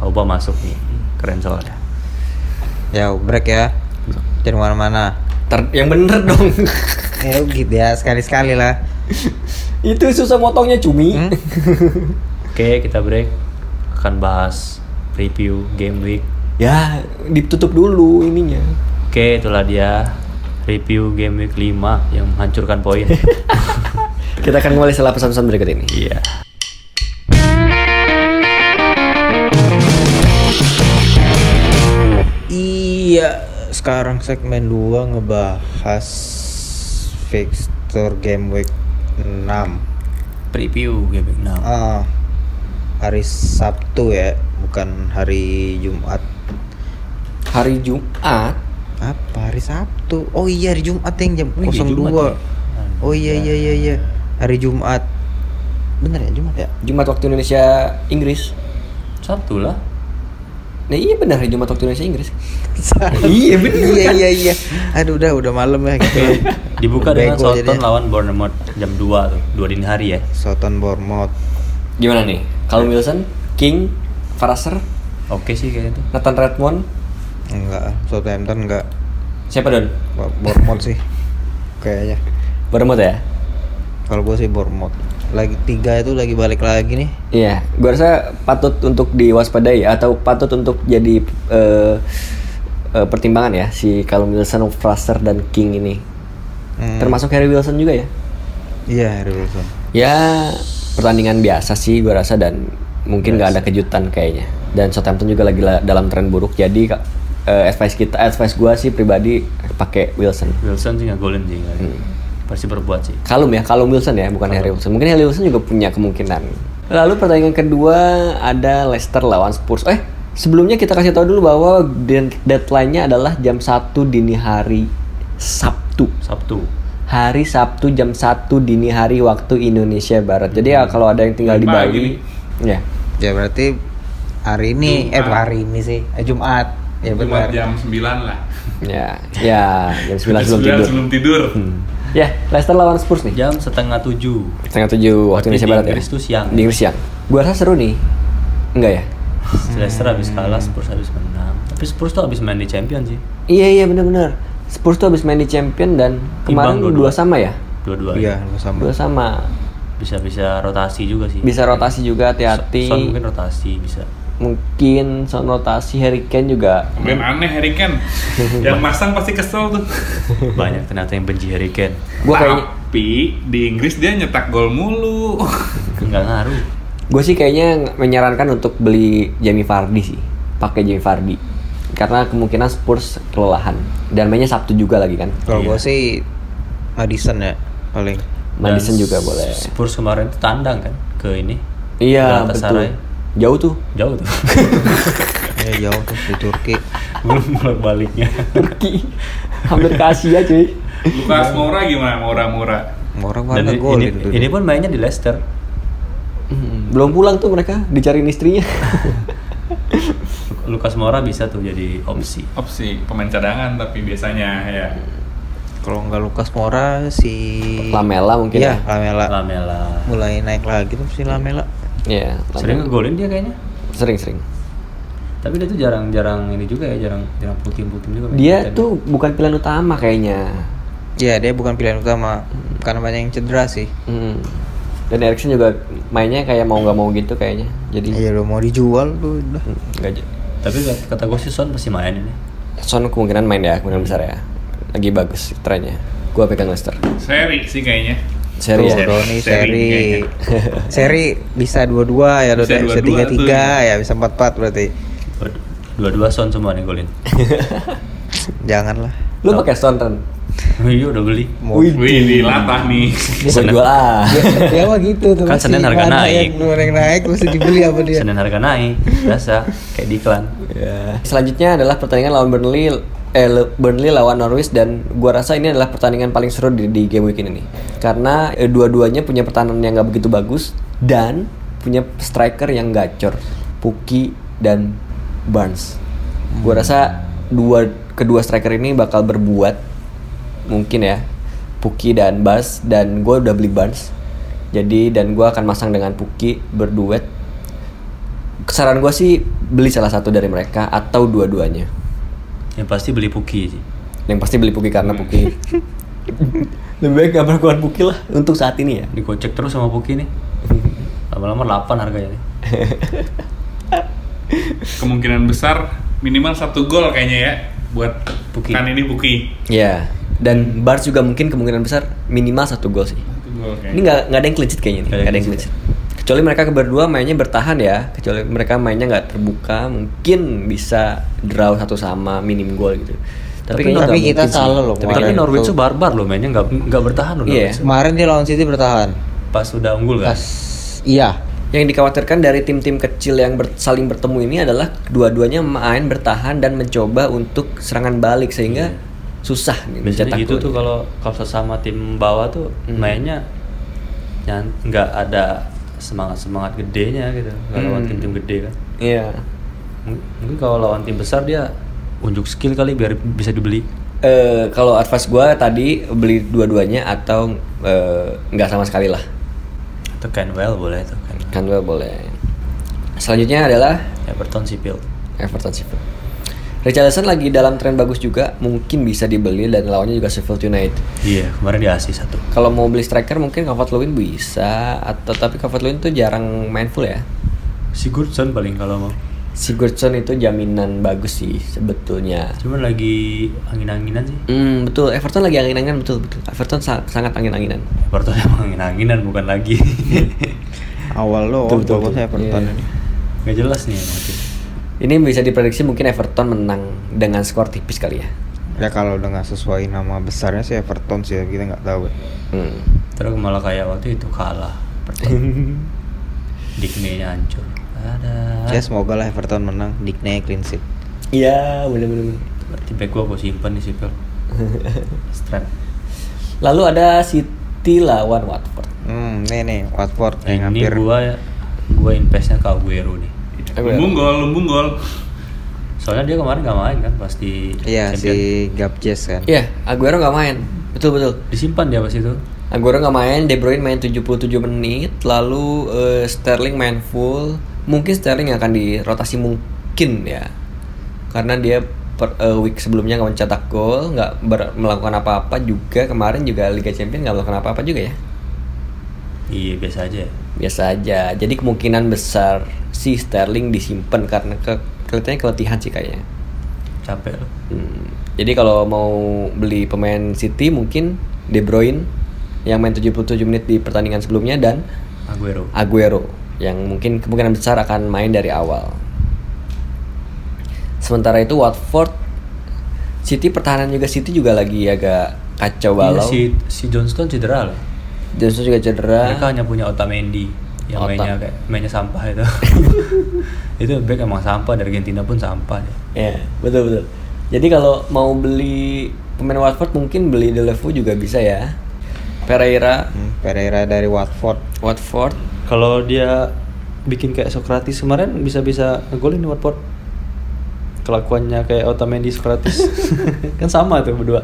A: Auba masuk nih, keren soalnya.
B: Ya break ya. Jangan mana-mana.
C: Ter- yang bener dong.
B: Ya gitu ya sekali-sekali lah.
C: Itu susah motongnya cumi.
B: Hmm?
A: Oke, kita break. Akan bahas review game week.
C: ya, ditutup dulu ininya.
A: Oke, itulah dia review game week 5 yang menghancurkan poin.
C: Kita akan kembali setelah pesan-pesan berikut ini.
A: Iya.
B: Iya, sekarang segmen 2 ngebahas fixture game week 6.
A: Preview game week 6.
B: Ah, hari Sabtu ya, bukan hari Jumat.
C: Hari Jumat
B: Apa hari Sabtu? Oh iya hari Jumat yang jam
A: Oh iya,
B: 02.
A: Jumat ya?
B: Oh iya iya iya iya. Hari Jumat. Bener ya Jumat ya?
C: Jumat waktu Indonesia Inggris.
A: Sabtu lah.
C: Nah iya benar hari Jumat waktu Indonesia Inggris. iya bener
B: iya
C: kan?
B: iya iya. Aduh udah udah malam ya gitu.
A: Dibuka dengan
B: jadinya.
A: lawan Bournemouth jam 2 tuh, 2 dini hari ya.
B: Soton Bournemouth.
C: Gimana nih? Callum Wilson, King, Fraser,
A: Oke sih kayaknya tuh.
C: Nathan Redmond,
B: Enggak, Southampton enggak.
C: siapa Don?
B: Bo- Bournemouth sih. Kayaknya.
C: Bournemouth ya?
B: Kalau gue sih Bournemouth. Lagi tiga itu lagi balik lagi nih.
C: Iya, gua rasa patut untuk diwaspadai atau patut untuk jadi eh, eh, pertimbangan ya si Callum Wilson, Fraser dan King ini.
B: Hmm.
C: Termasuk Harry Wilson juga ya.
B: Iya, Harry Wilson.
C: Ya pertandingan biasa sih gue rasa dan mungkin nggak ada kejutan kayaknya. Dan Southampton juga lagi la- dalam tren buruk jadi eh, advice kita advice gue sih pribadi pakai Wilson.
A: Wilson sih nggak golin sih kali. pasti berbuat sih
C: Kalum ya, Kalum Wilson ya, bukan Harry Wilson. Mungkin Harry Wilson juga punya kemungkinan. Lalu pertandingan kedua ada Leicester lawan Spurs. Eh, sebelumnya kita kasih tahu dulu bahwa dead- deadline-nya adalah jam 1 dini hari Sabtu.
A: Sabtu
C: Hari Sabtu jam 1 dini hari waktu Indonesia Barat. Jadi ya kalau ada yang tinggal di Bali,
D: nih.
C: ya.
B: Ya berarti hari ini eh
D: Jumat.
B: bukan hari ini sih, eh, Jumat. Ya benar.
D: jam 9 lah.
C: Ya, ya jam 9 sebelum
D: 9
C: tidur.
D: sebelum tidur.
C: Hmm. Ya, Leicester lawan Spurs nih.
A: jam setengah tujuh
C: Setengah tujuh waktu Indonesia Barat ya.
A: Inggris tuh siang.
C: Di Inggris siang. Gua rasa seru nih. Enggak ya?
A: Leicester habis kalah Spurs habis menang tapi Spurs tuh habis main di Champion sih
C: Iya iya benar-benar. Spurs tuh habis main di Champion dan kemarin
A: Imbang
C: dua
A: dua-dua.
C: sama ya.
A: dua-dua
B: Iya, sama.
C: Dua sama.
A: bisa bisa rotasi juga sih
C: Bisa rotasi juga hati-hati.
A: Son mungkin rotasi bisa
C: Mungkin son rotasi Harry Kane juga.
D: Main aneh Harry Kane. Yang masang pasti kesel tuh.
A: banyak ternyata yang benci Harry Kane
C: Gua kayaknya
D: Tapi di Inggris dia nyetak gol mulu.
A: nggak ngaruh
C: gue sih kayaknya menyarankan untuk beli Jamie Vardy sih. Pakai Jamie Vardy. Karena kemungkinan Spurs kelelahan dan mainnya Sabtu juga lagi kan.
B: Kalau
A: Iya.
B: gua sih Madison ya paling.
C: Madison
A: Dan
C: juga boleh.
A: Spurs kemarin tuh tandang kan ke ini
C: Iya betul. Jauh tuh.
A: jauh tuh
B: Ya jauh tuh di Turki.
A: belum bolak baliknya
C: Turki. Hampir ke Asia cuy.
D: Lukas Moura gimana? Moura-Moura.
B: Orang
A: dan
B: mana
A: ini,
B: golin tuh.
A: ini pun mainnya di Leicester
C: Hmm, Belum pulang tuh mereka dicariin istrinya.
A: Lukas Moura bisa tuh jadi opsi
D: Opsi pemain cadangan tapi biasanya ya.
B: Kalau nggak Lukas Moura si
C: Lamela mungkin
B: Iya,
C: ya.
B: Lamela.
A: Lamela
B: Mulai naik lagi tuh si Lamela.
C: Iya.
A: sering ngegolin dia kayaknya
C: Sering sering.
A: tapi dia tuh jarang-jarang ini juga ya jarang jarang putim-putim juga
C: Dia tuh bukan pilihan utama kayaknya.
B: Iya, dia bukan pilihan utama karena banyak yang cedera sih.
C: Hmm. Dan Erikson juga mainnya kayak mau nggak mau gitu kayaknya. Jadi
B: Iya, udah mau dijual tuh udah.
C: hmm, nggak
A: tapi kata gue sih Son pasti main ini
C: Son kemungkinan main ya, kemungkinan besar ya. Lagi bagus trennya. Gua pegang Leicester.
D: Seri sih kayaknya.
C: Seri
B: Tuh,
C: ya.
B: Doni
D: Seri
B: seri.
D: kayaknya.
B: seri bisa dua-dua ya,
D: Bisa
B: bisa, bisa tiga-tiga ya, bisa empat-empat berarti.
A: Dua- dua-dua Son semua nih golin
B: Janganlah.
C: Lu pakai Son Ren?
A: iya udah beli
D: Wih, dilatah nih.
C: Gua jual ah.
B: Ya mah gitu tuh.
A: Kan Senin harga naik.
B: Yang naik mesti dibeli apa dia.
A: Senin harga naik biasa kayak di iklan
C: Ya. Selanjutnya adalah pertandingan lawan Burnley eh le- Burnley lawan Norwich dan gua rasa ini adalah pertandingan paling seru di, di game week ini nih. Karena eh, dua-duanya punya pertahanan yang nggak begitu bagus dan punya striker yang gacor, Puki dan Barnes. Gua rasa dua kedua striker ini bakal berbuat mungkin ya Puki dan Bas dan gua udah beli Barnes. Jadi dan gua akan masang dengan Puki berduet. Saran gue sih beli salah satu dari mereka atau dua-duanya.
A: Yang pasti beli Puki sih.
C: Yang pasti beli Puki karena Puki. Lebih baik gak berkuat Puki lah. Untuk saat ini ya?
A: Dikocek terus sama Puki nih. Lama-lama 8 harganya nih.
D: Kemungkinan besar minimal satu gol kayaknya ya buat
A: Puki.
D: kan ini Puki.
C: ya dan Bars juga mungkin kemungkinan besar minimal satu gol sih
D: Satu gol
C: ini nggak nggak ada yang clean sheet kayaknya nih
A: Nggak ada
C: yang clean sheet kecuali mereka berdua mainnya bertahan ya kecuali mereka mainnya nggak terbuka mungkin bisa draw satu sama minim gol gitu tapi,
A: Tapi-
B: tapi kita salah loh
A: tapi, tapi Norwich
B: tuh.
A: barbar loh mainnya nggak nggak bertahan loh
C: Iya.
A: Tuh.
B: Kemarin dia lawan City bertahan.
A: pas udah unggul kan
B: Pas iya.
C: Yang dikhawatirkan dari tim-tim kecil yang ber- saling bertemu ini adalah dua-duanya main bertahan dan mencoba untuk serangan balik sehingga susah nih
A: biasanya gitu tuh kalau kalau sesama tim bawah tuh
C: Hmm.
A: mainnya yang nggak ada semangat semangat gedenya gitu nggak lawan
C: Hmm.
A: tim-tim gede kan
C: Iya.
A: M- mungkin kalau lawan tim besar dia unjuk skill kali biar bisa dibeli
C: Eh, kalau advice gua tadi beli dua-duanya atau eh, nggak sama sekali lah.
A: atau Canwell boleh tuh Kan
C: gua boleh. Selanjutnya adalah
A: Everton Sheffield
C: Everton Sheffield. Richarlison lagi dalam tren bagus juga, mungkin bisa dibeli dan lawannya juga Sheffield United.
A: iya kemarin di Asi satu
C: Kalau mau beli striker mungkin Calvert Lewin bisa atau tapi Calvert Lewin tuh jarang main full ya.
A: Sigurdsson paling kalau mau
C: Sigurdsson itu jaminan bagus sih sebetulnya.
A: Cuman lagi angin-anginan sih.
C: Hmm, betul. Everton lagi angin-anginan betul betul. Everton sa- sangat angin-anginan.
A: Everton emang angin-anginan bukan lagi.
B: Awal lo
C: Betul, betul, betul.
B: Everton
C: Iya.
B: ini.
A: Gak jelas nih emang tim.
C: Ini bisa diprediksi mungkin Everton menang dengan skor tipis kali ya.
B: Ya kalau udah nggak sesuai nama besarnya sih Everton sih kita nggak tahu.
C: Hmm.
A: Terus malah kayak waktu itu kalah. Everton. Digney-nya hancur. Ada.
B: Ya semoga lah Everton menang, Dickney clean sheet.
C: Iya, bener-bener.
A: Berarti back gua gua simpen nih sih Pel. Strap.
C: Lalu ada City lawan Watford.
B: Hmm, nih nih Watford
A: Nah,
B: yang
A: ini
B: hampir
A: gua gua investnya ke Aguero nih.
D: Lumbung gol, lumbung gol.
A: Soalnya dia kemarin gak main kan pas di
B: Iya
A: Champion.
B: si Gabjes kan.
C: Iya, Aguero nggak main. Betul betul.
A: Disimpan dia pas itu.
C: Aguero nggak main, De Bruyne main 77 menit, lalu eh, Sterling main full. Mungkin Sterling akan dirotasi mungkin ya, karena dia per, eh, week sebelumnya nggak mencetak gol, nggak ber- melakukan apa-apa juga. Kemarin juga Liga Champions nggak melakukan apa-apa juga ya.
A: Iya biasa aja.
C: Biasa aja. Jadi kemungkinan besar si Sterling disimpan karena ke kelihatannya keletihan sih kayaknya.
A: Capek loh.
C: Hmm, Jadi kalau mau beli pemain City mungkin De Bruyne yang main 77 menit di pertandingan sebelumnya dan
A: Aguero.
C: Aguero yang mungkin kemungkinan besar akan main dari awal. Sementara itu Watford City pertahanan juga City juga lagi agak kacau
A: Iya,
C: balau.
A: si si Johnston cedera loh.
C: Johnson juga cedera.
A: Mereka hanya punya Otamendi yang
C: Ota.
A: mainnya kayak mainnya sampah itu. itu back emang sampah dari Argentina pun sampah ya.
C: Ya, betul betul. Jadi kalau mau beli pemain Watford mungkin beli Delevu juga bisa ya. Pereira,
B: Hmm, Pereira dari Watford.
C: Watford,
A: Kalau dia bikin kayak Socrates kemarin bisa-bisa ngegolin Watford. Kelakuannya kayak Otamendi Socrates. kan sama tuh berdua.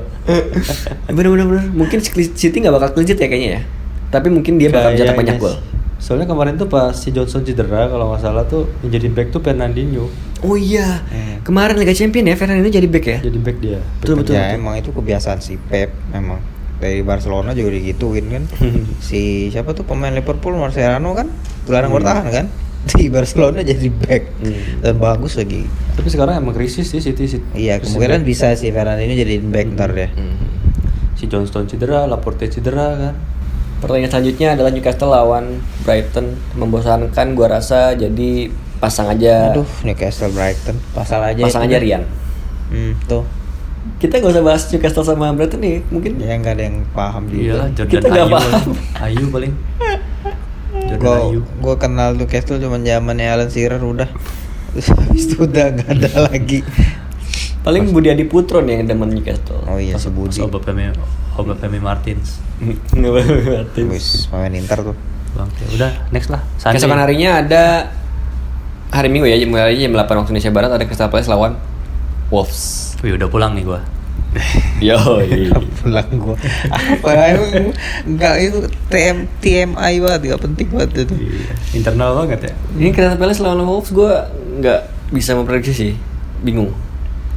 C: bener bener bener. Mungkin City nggak bakal clean sheet ya kayaknya ya. Tapi mungkin dia bakal mencetak banyak gol.
A: Soalnya kemarin tuh pas si Johnson cedera kalau nggak salah tuh yang jadi back tuh Fernandinho.
C: Oh iya,
B: Eh.
C: kemarin Liga Champion ya Fernandinho jadi back ya.
A: Jadi back dia.
C: Betul, betul,
B: ya
C: betul.
B: emang itu kebiasaan si Pep memang dari Barcelona juga digituin kan. si siapa tuh pemain Liverpool Marcelino kan gelandang
A: Hmm.
B: bertahan kan. Di Barcelona jadi back
C: Hmm.
B: dan bagus lagi.
A: Tapi sekarang emang krisis sih City. City
B: Iya kemungkinan bisa si Fernandinho jadi back ntar deh.
C: Hmm.
A: Si Johnston cedera, Laporte cedera kan.
C: Pertandingan selanjutnya adalah Newcastle lawan Brighton. Membosankan gua rasa jadi pasang aja.
B: Aduh Newcastle Brighton pasal aja.
C: pasang aja
B: deh.
C: Rian.
B: Hmm, tuh.
C: Kita gak usah bahas Newcastle sama Brighton nih, mungkin.
B: Ya nggak ada yang paham
A: Iyalah
B: juga.
A: Jordan
C: Kita nggak
A: Ayu.
C: paham.
A: Ayu paling. Jordan
B: Gue
A: Ayu.
B: gue kenal Newcastle cuma zamannya Alan Shearer udah. Terus habis itu udah nggak ada lagi.
C: Paling Budi Adi Putro nih yang demen Newcastle.
B: Oh iya
A: Pas-
B: sebudi.
A: pas Obafemi Obafemi Martins.
C: Nggak boleh
B: Wis pemain Inter tuh.
A: Bang, ya udah next lah. Sunday.
C: Keesokan harinya ada hari Minggu ya, mulai jam 8 waktu Indonesia Barat ada Crystal Palace lawan Wolves.
A: Wih, udah pulang nih gua.
C: Yo,
B: pulang gua apa emang enggak itu TM TMI banget gak penting banget itu
A: Iya, Internal banget ya.
C: Ini Crystal Palace lawan Wolves gue nggak bisa memprediksi sih, bingung.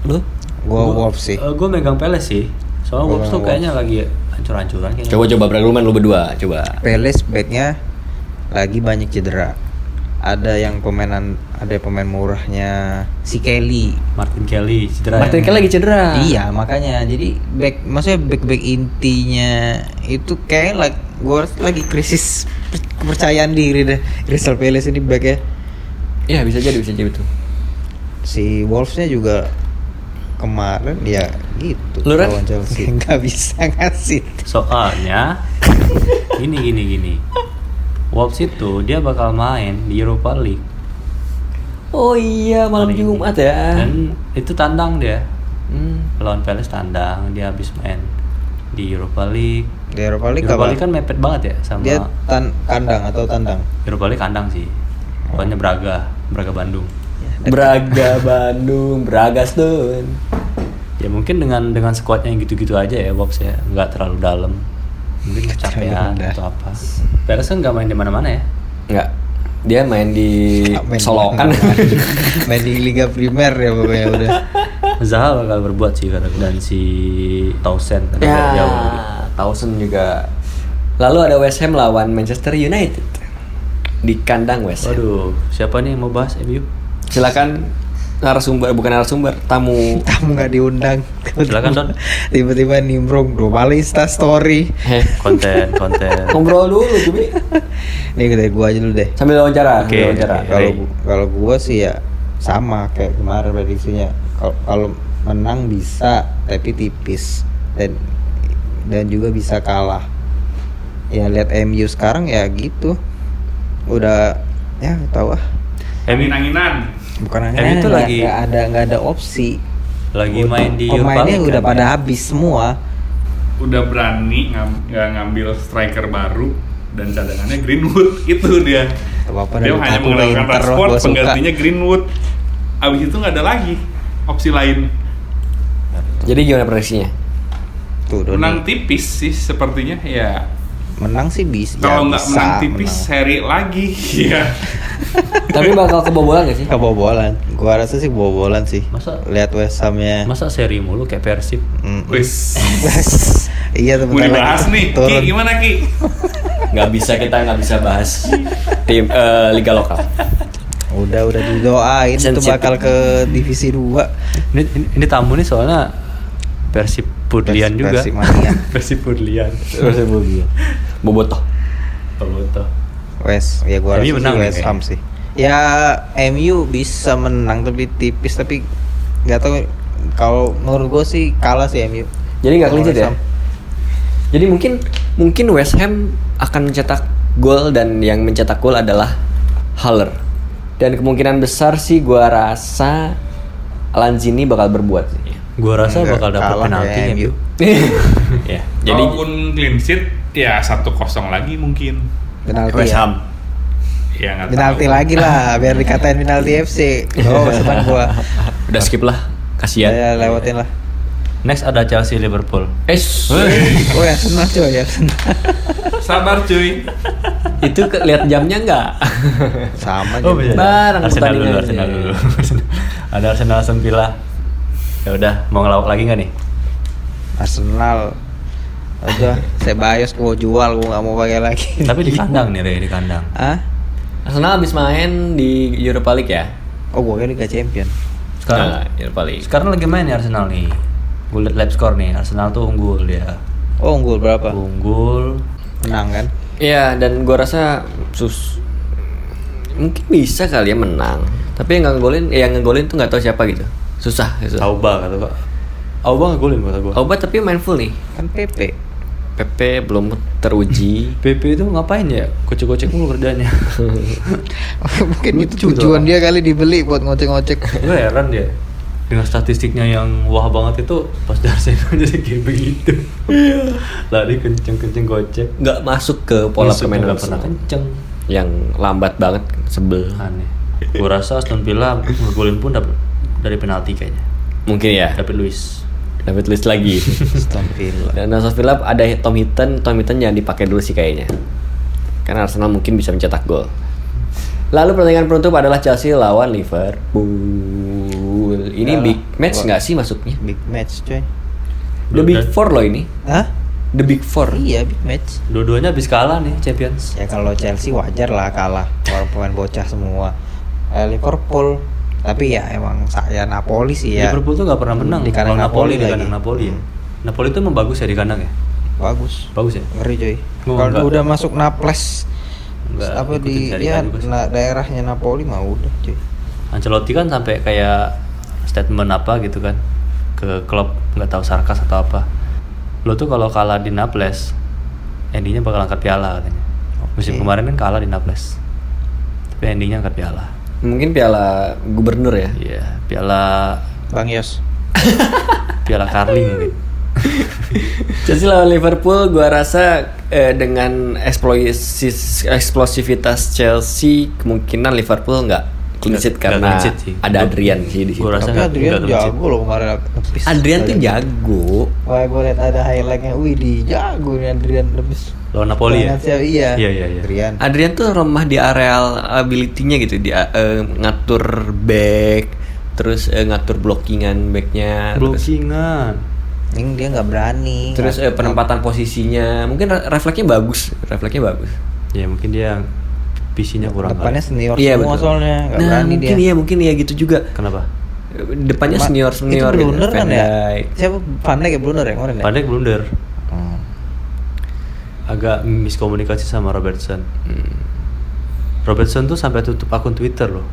C: Lu?
B: gua Wolves sih
A: Eh, gua megang Palace sih. Soalnya Wolves tuh kayaknya lagi hancur-hancuran kayaknya.
C: Coba coba berargumen lu berdua, coba.
B: Palace backnya lagi banyak cedera ada yang pemainan ada pemain murahnya si Kelly
A: Martin Kelly cedera.
C: Martin
A: ya?
C: Kelly lagi cedera.
B: iya makanya jadi back maksudnya back back intinya itu kayak like gua rasa lagi krisis kepercayaan diri deh Crystal Palace ini back ya
C: Iya bisa jadi bisa jadi betul.
B: si Wolvesnya juga kemarin ya gitu
C: Lu,
B: Chelsea nggak bisa ngasih
A: Soalnya gini gini gini. Wolves itu dia bakal main di Europa League.
C: Oh iya malam
A: hari ini.
C: Jumat ya.
A: Dan itu tandang dia.
C: Hmm.
A: Lawan Palace tandang, dia habis main di Europa League.
B: di Europa League
A: Europa? League kan mepet banget ya sama
B: dia tan kandang atau tandang
A: Europa League kandang sih. Pokoknya Braga, Braga Bandung.
C: Braga Bandung, Braga Stone.
A: Ya mungkin dengan dengan skuadnya yang gitu-gitu aja ya Wolves ya, nggak terlalu dalam. Mungkin kecapean atau apa. Palace kan nggak main di mana-mana ya.
C: Enggak. Dia main di
B: Main di
C: Solokan.
B: mana-mana. main di Liga Primer ya pokoknya udah
A: Zaha bakal berbuat sih kata dan si Townsend kan
C: ya,
A: jauh.
C: Townsend juga. Lalu ada West Ham lawan Manchester United di kandang West Ham.
A: Waduh, siapa nih yang mau bahas MU?
C: Silakan narasumber bukan narasumber, tamu.
B: Tamu nggak diundang.
A: Silakan, Don.
B: Tiba-tiba nimbrung dua kali Insta story.
C: Heh,
A: Konten, konten.
C: ngobrol dulu Cumi.
B: Nih dari gua aja dulu deh.
C: Sambil wawancara,
A: Oke,
C: sambil wawancara.
B: Kalau kalau gua sih ya sama kayak kemarin prediksinya. Kalau kalau menang bisa tapi tipis dan dan juga bisa kalah. Ya lihat MU sekarang ya gitu. Udah ya tahu ah.
D: Angin-anginan.
B: Bukan
A: MU
B: hanya
A: tuh lagi-
B: nggak ada nggak ada opsi.
A: Lagi main di
B: Pemainnya udah
A: kan?
B: pada habis semua.
D: Udah berani ngam- nggak ngambil striker baru dan cadangannya Greenwood itu dia.
B: Apa-apa
D: dia hanya mengandalkan
B: suka.
D: penggantinya Greenwood. Abis itu nggak ada lagi opsi lain.
C: Jadi gimana prediksinya?
B: Tuh.
D: Menang tipis sih sepertinya ya.
B: Menang sih bis
D: Kalau
B: ya
D: nggak menang tipis
B: menang.
D: seri lagi. Iya.
C: Tapi bakal kebobolan gak sih?
B: kebobolan gua rasa sih kebobolan sih
A: Masa-
B: lihat West Hamnya
A: Masa seri mulu kayak Persib?
B: Mm. Iya
D: Mau
B: sebentar
D: dibahas
B: lagi
D: nih. Ki,
B: turun
D: gimana Ki?
C: Nggak bisa kita nggak bisa bahas tim eh, liga lokal.
B: udah udah didoain itu bakal ke divisi 2
A: Ini, ini, ini tamu nih soalnya Persib Pudlian juga.
B: Persib mania.
A: Persib Pudlian.
C: Bobotoh.
A: Bobotoh.
B: West ya gua
A: MU
B: rasa sih
A: menang
B: West. Ham sih ya MU bisa menang tapi tipis tapi nggak tahu kalau menurut gua sih kalah sih MU
C: Jadi nggak
B: West
C: ya? Jadi mungkin mungkin West Ham akan mencetak gol dan yang mencetak gol adalah Haller. Dan kemungkinan besar sih gua rasa Lanzini bakal berbuat sih.
A: Gua rasa
B: Nggak
A: bakal dapat penalti
B: ya,
A: ya,
B: MU.
A: MU.
C: ya. Jadi
D: Kalaupun clean sheet ya satu kosong lagi mungkin.
B: penalti
C: West
B: ya.
C: Ham.
D: Ya nggak
B: penalti
D: tahu.
B: lagi lah biar dikatain penalti FC oh senang gua
C: Udah skip lah. Kasihan.
B: saya lewatin lah
A: Next ada Chelsea Liverpool.
C: Eh,
B: oh ya senang coy ya senang
D: Sabar cuy.
C: itu ke, lihat jamnya nggak?
B: sama
A: Oh.
C: Bareng
A: Arsenal dulu. Arsenal dulu. ada Arsenal Villa. Ya udah, mau ngelawak lagi nggak nih?
B: Arsenal udah saya bias gua jual gua nggak mau pakai lagi
A: Tapi di kandang nih, Re, di kandang.
B: ah
C: Arsenal habis main di Europa League ya?
B: oh gua kira Liga Champion
A: Sekarang
C: Nah, Europa League.
A: sekarang lagi main nih Arsenal nih. Gue liat live score nih, Arsenal tuh unggul dia.
B: oh unggul berapa
A: Unggul.
B: menang kan
C: Iya, dan gua rasa sus mungkin bisa kali ya menang. Tapi yang ngegolin, eh, yang ngegolin tuh nggak tahu siapa gitu. Susah gitu.
A: Auba kata gua. Auba ngegolin kata gua.
C: Auba tapi main full nih.
B: kan PP
C: PP belum teruji.
A: PP itu ngapain ya? Kocek-kocek mulu kerjanya.
B: mungkin itu tujuan dia kali dibeli buat ngocek-ngocek
A: gue heran dia dengan statistiknya yang wah banget itu pas di Arsenal jadi kayak begitu. Lari kenceng-kenceng gocek.
C: nggak masuk ke pola
A: Musuh
C: permainan
A: nggak pernah kenceng.
C: Yang lambat banget sebel.
A: Aneh. Gue rasa Aston Villa ngegolin pun dapet dari penalti kayaknya.
C: Mungkin ya.
A: David Luiz.
C: Dapat list lagi.
B: Aston Villa
C: Dan Aston Villa ada Tom Hinton, Tom Hinton jangan dipakai dulu sih kayaknya. Karena Arsenal mungkin bisa mencetak gol. Lalu pertandingan penutup adalah Chelsea lawan Liverpool. Ini
B: Yalah.
C: big match nggak sih masuknya?
B: big match coy
C: The Big Four loh ini.
B: Hah?
C: The Big Four.
B: iya big match
A: Dua-duanya habis kalah nih Champions.
B: ya kalau Chelsea wajar lah kalah orang pemain bocah semua eh, Liverpool tapi ya emang saya Napoli sih ya
A: Liverpool tuh nggak pernah menang
B: di kandang
A: lawan
B: Napoli,
A: di kandang Napoli ya.
B: Hmm.
A: Napoli itu emang bagus ya di kandang ya.
B: bagus
A: Bagus ya.
B: ngeri coy
A: Oh,
B: kalau udah masuk Naples
A: Enggak
B: apa di ya na- daerahnya Napoli mah udah cuy
A: Ancelotti kan sampai kayak statement apa gitu kan ke klub nggak tahu sarkas atau apa. Lo tuh kalau kalah di Naples, endingnya bakal angkat piala katanya. Musim kemarin kan kalah di Naples, tapi endingnya angkat piala.
C: Mungkin piala gubernur ya.
A: Iya, piala
B: Bang Yos
A: piala Carling mungkin.
C: Chelsea lawan Liverpool gua rasa eh, dengan eksplosivitas Chelsea kemungkinan Liverpool nggak clean sheet karena
A: sheet sih.
C: ada Adrian sih di situ.
A: gua rasa
B: tapi Adrian jago loh kemarin lebis
C: Adrian tuh jago.
B: Wah, gue liat ada highlightnya, wih di jago nih Adrian lebis.
A: Lawan Napoli ya?
B: Iya.
A: Iya, iya, iya.
B: Adrian.
C: Adrian tuh remah di areal ability-nya gitu, dia eh, ngatur back, terus eh, ngatur blockingan backnya, terus,
A: Blockingan.
B: Ini dia nggak berani.
C: terus eh, penempatan posisinya, mungkin re- refleksnya bagus, refleksnya bagus.
A: Ya mungkin dia PC-nya kurang
B: Depannya
A: kali.
B: senior
C: Iya
B: semua
C: betul.
B: soalnya,
C: nah, mungkin
B: dia.
C: iya mungkin iya gitu juga.
A: Kenapa?
C: Depannya
B: Ma-
C: senior senior.
B: Itu blunder kan ya? Siapa Dijk ya blunder ya kemarin ya?
A: Pandai blunder.
B: Hmm.
A: Agak miskomunikasi sama Robertson.
C: Hmm.
A: Robertson tuh sampai tutup akun Twitter loh.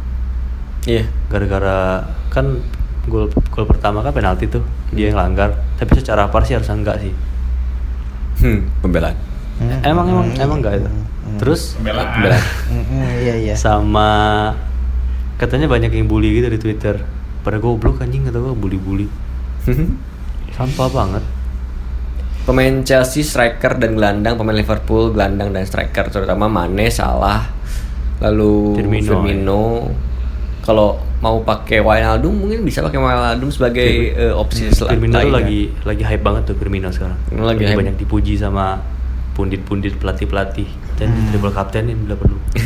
C: Iya.
A: Gara-gara kan gol gol pertama kan penalti tuh dia yang langgar. Tapi secara par sih harusnya enggak sih.
C: Hmm, pembelaan.
B: Hmm.
A: Emang emang
B: Hmm.
A: emang enggak itu.
B: Hmm.
A: Terus
D: Pembelaan.
C: Pembelaan.
B: Hmm, hmm, iya iya.
A: sama katanya banyak yang bully gitu di Twitter. Pada goblok anjing kata gua bully-bully. Sampah banget.
C: Pemain Chelsea striker dan gelandang, pemain Liverpool gelandang dan striker terutama Mane, Salah, lalu
A: Firmino,
C: Firmino. Kalau mau pakai Wijnaldum mungkin bisa pakai Wijnaldum sebagai eh, opsi sel-
A: Firmino
C: lain
A: tuh
C: kan.
A: lagi lagi hype banget tuh Firmino sekarang.
C: Lagi hype.
A: banyak dipuji sama pundit-pundit pelatih-pelatih. Dan
C: Hmm.
A: triple kaptenin bila perlu.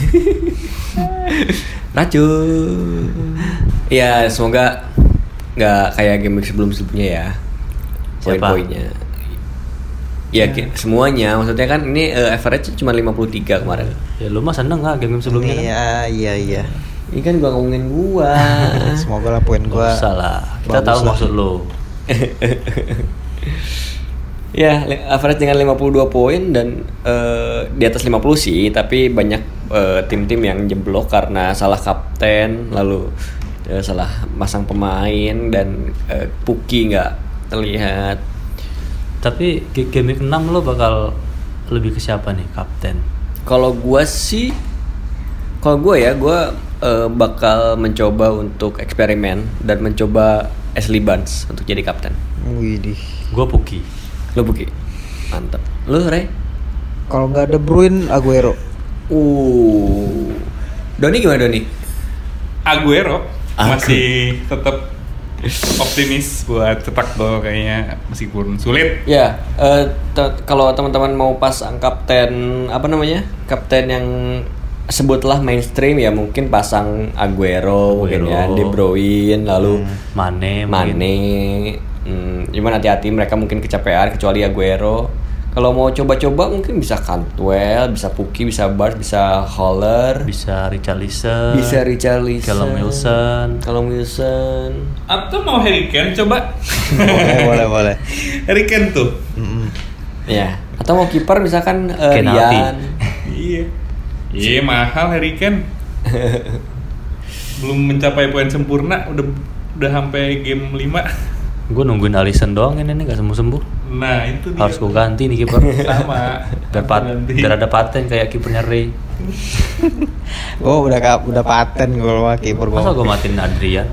C: Racun. Ya semoga nggak kayak game week sebelum-sebelumnya ya. Poin-poinnya. Ya, ki- semuanya maksudnya kan ini eh, average cuma 53 kemarin.
A: Ya lu mah seneng nggak game sebelumnya kan?
B: Iya iya iya.
C: Ini kan gua ngomongin gua.
B: Semoga lah poin gua.
A: usah lah. Kita tahu
B: lah.
A: maksud lu.
C: ya, average dengan 52 poin dan eh, di atas 50 sih, tapi banyak eh, tim-tim yang jeblok karena salah kapten, lalu eh, salah masang pemain dan eh, Puki nggak terlihat.
A: Tapi g- game week 6 lo bakal lebih ke siapa nih kapten?
C: Kalau gua sih, kalau gua ya, gua eh, bakal mencoba untuk eksperimen dan mencoba Ashley Barnes untuk jadi kapten.
B: Widih.
A: Gua Puki.
C: Lo Puki, mantap. Lo Ray?
B: Kalau nggak De Bruyne, Aguero.
C: Uh, Doni gimana Doni?
D: Aguero
C: Agu-
D: masih tetap optimis buat cetak gol kayaknya meskipun sulit.
C: Ya, eh, te- kalau teman-teman mau pasang kapten apa namanya? Kapten yang sebutlah mainstream ya mungkin pasang Aguero, mungkin ya,
A: Aguero.
C: De Bruyne, lalu
A: Mane mungkin.
C: Hmm, cuman hati-hati mereka mungkin kecapean kecuali Aguero. Kalau mau coba-coba mungkin bisa Cantwell, bisa Puki, bisa Bart, bisa Holler,
A: Bisa Richarlison.
C: bisa Richarlison,
A: Callum Wilson.
C: Callum Wilson.
D: Atau mau Harry Kane coba?
B: boleh boleh boleh.
D: Harry Kane tuh.
B: Mm-mm.
C: Ya, atau mau kiper misalkan. Rian.
D: Iya. Iya mahal Harry Kane. Belum mencapai poin sempurna udah udah sampai game 5.
A: Gue nungguin Alisson doang ini nih gak sembuh sembuh.
D: Nah, itu dia.
A: Harus gue ganti nih kiper.
D: sama.
A: biar, pat- biar ada paten kayak kipernya Ray.
B: Oh udah kap, udah paten gue mah kiper
A: Masa
B: gua.
A: gue matiin Adrian?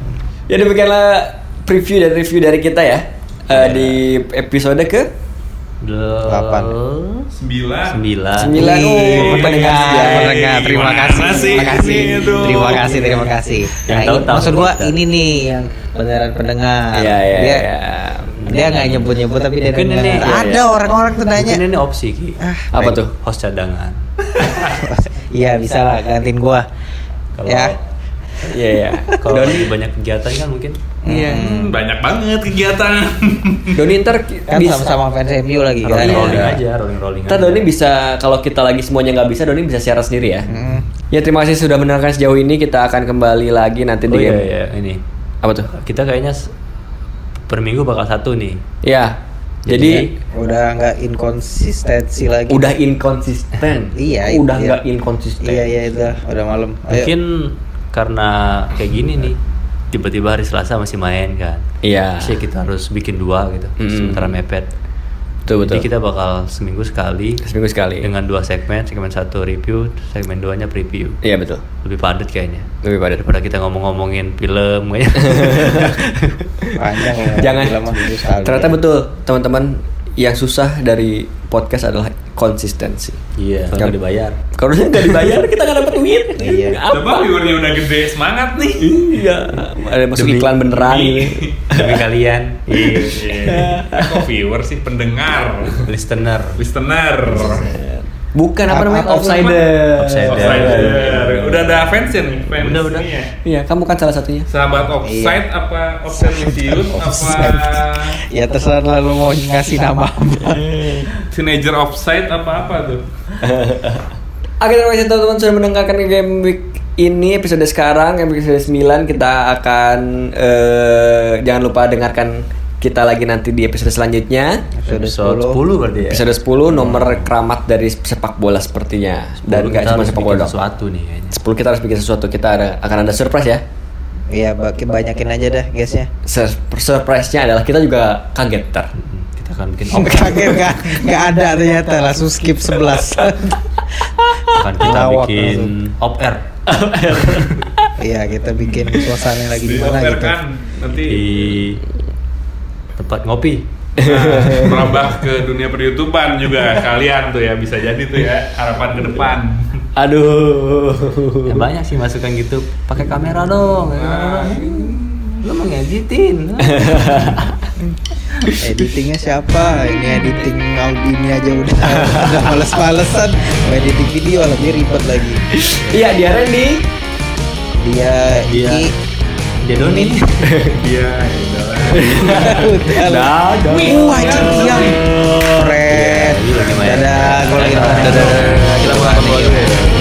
C: Ya demikianlah preview dan review dari kita ya eh, di episode ke
B: Delapan.
D: Sembilan.
A: Sembilan.
C: Sembilan. Oh,
B: pendengar, terima kasih,
D: sih
B: terima kasih, terima kasih, terima kasih.
A: Yang
B: Nah,
A: tahu
B: ini-
A: tahu
B: maksud gua ini nih yang beneran pendengar.
C: Iya, iya,
B: dia,
C: iya.
B: dia nggak nyebut-nyebut tapi dia
A: Mungkin ini- iya,
B: Ada
C: iya.
B: orang-orang tuh nanya.
A: Ini opsi Ki.
B: Ah,
C: Apa
B: baik.
C: tuh?
A: Host cadangan.
B: Iya bisa lah gantiin gua.
A: Kalau
B: Ya.
C: Iya ya.
A: kalau
C: Doni,
A: lagi banyak kegiatan kan mungkin.
C: Iya.
D: Hmm, banyak banget kegiatan.
C: Doni ntar
B: Kan
C: bisa.
B: sama-sama fans MU lagi kan.
A: Rolling
C: Iya.
A: rolling aja, rolling rolling.
C: Ntar
A: aja.
C: Doni bisa kalau kita lagi semuanya nggak bisa, Doni bisa siaran sendiri ya.
B: Mm.
C: Ya terima kasih sudah mendengarkan sejauh ini. Kita akan kembali lagi nanti
A: Oh
C: di
A: iya iya ini.
C: apa tuh?
A: Kita kayaknya per minggu bakal satu nih.
C: Ya. Jadi
B: udah nggak inkonsistensi lagi.
C: udah inkonsisten.
B: Iya,
C: Udah
B: iya.
C: nggak inkonsisten.
B: Iya iya itu udah malam. Ayo.
A: Mungkin karena kayak gini nih, tiba-tiba hari Selasa masih main kan.
C: Iya.
A: Ya kita harus bikin dua gitu,
C: Mm.
A: sementara mepet.
C: Betul betul.
A: Jadi kita bakal seminggu sekali
C: seminggu sekali.
A: dengan dua segmen, segmen satu review, segmen duanya preview.
C: Iya betul.
A: Lebih padat kayaknya.
C: Lebih padat.
A: Daripada kita ngomong-ngomongin film kayaknya.
B: Panjang ya.
C: Jangan.
B: film.
C: Ternyata betul teman-teman yang susah dari podcast adalah konsistensi.
A: Iya,
C: Kalau-
A: nggak dibayar.
C: Kalau nggak dibayar kita nggak dapat duit.
B: Iya.
C: Apa?
D: Coba viewernya udah gede, semangat nih.
C: Iya. Ada masuk
A: Demi-
C: iklan beneran
D: demi-
C: ini.
A: Demi kalian,
D: Iya. Kok viewer sih pendengar,
A: listener.
D: listener.
C: Bukan apa
B: Apa-
C: namanya? Outsider.
D: Offsider. Udah ada fansnya nih, fans
A: Udah, udah.
D: ya.
C: Iya, kamu kan salah satunya.
D: Sahabat offside apa offside
B: Offside.
D: apa
B: Ya terserah lu mau ngasih nama apa.
D: teenager offside apa apa tuh?
C: Oke terima kasih teman-teman sudah mendengarkan game week ini episode sekarang episode 9 kita akan eh, jangan lupa dengarkan kita lagi nanti di episode selanjutnya.
A: Episode 10 berarti ya.
C: episode 10 nomor keramat dari sepak bola sepertinya. Dan
A: 10
C: nggak cuma sepak bola
A: sesuatu nih kayaknya.
C: 10 kita harus bikin sesuatu. Kita ada akan ada surprise ya.
B: Iya, banyakin aja dah guysnya.
C: Sur- surprise-nya adalah kita juga kaget
A: Hmm, Kita akan bikin
B: Oh, kaget nggak nggak ada ternyata langsung skip 11
A: akan kita
B: Lawak
A: bikin op air
B: Iya kita bikin suasana lagi gimana gitu.
D: Dioperkan nanti
A: di tempat ngopi.
D: nah, merambah ke dunia peryoutuban juga kalian tuh ya bisa jadi tuh ya harapan ke depan.
C: aduh
A: Ya banyak sih masukan gitu. Pakai kamera dong.
D: Nah,
A: Lu mau ngeditin.
B: Editingnya siapa? Ini editing audio ini aja udah udah males-malesan. Editing video lebih ribet lagi.
C: iya dia Randy
B: Dia
A: Dia.
B: Iki
A: Dia Doni.
D: Iya, ya
B: udah
C: dadah
B: Wah, anjing diam. Keren.
A: Iya.
B: Dadah, gue lagi
C: Dadah.
A: Kita pulang.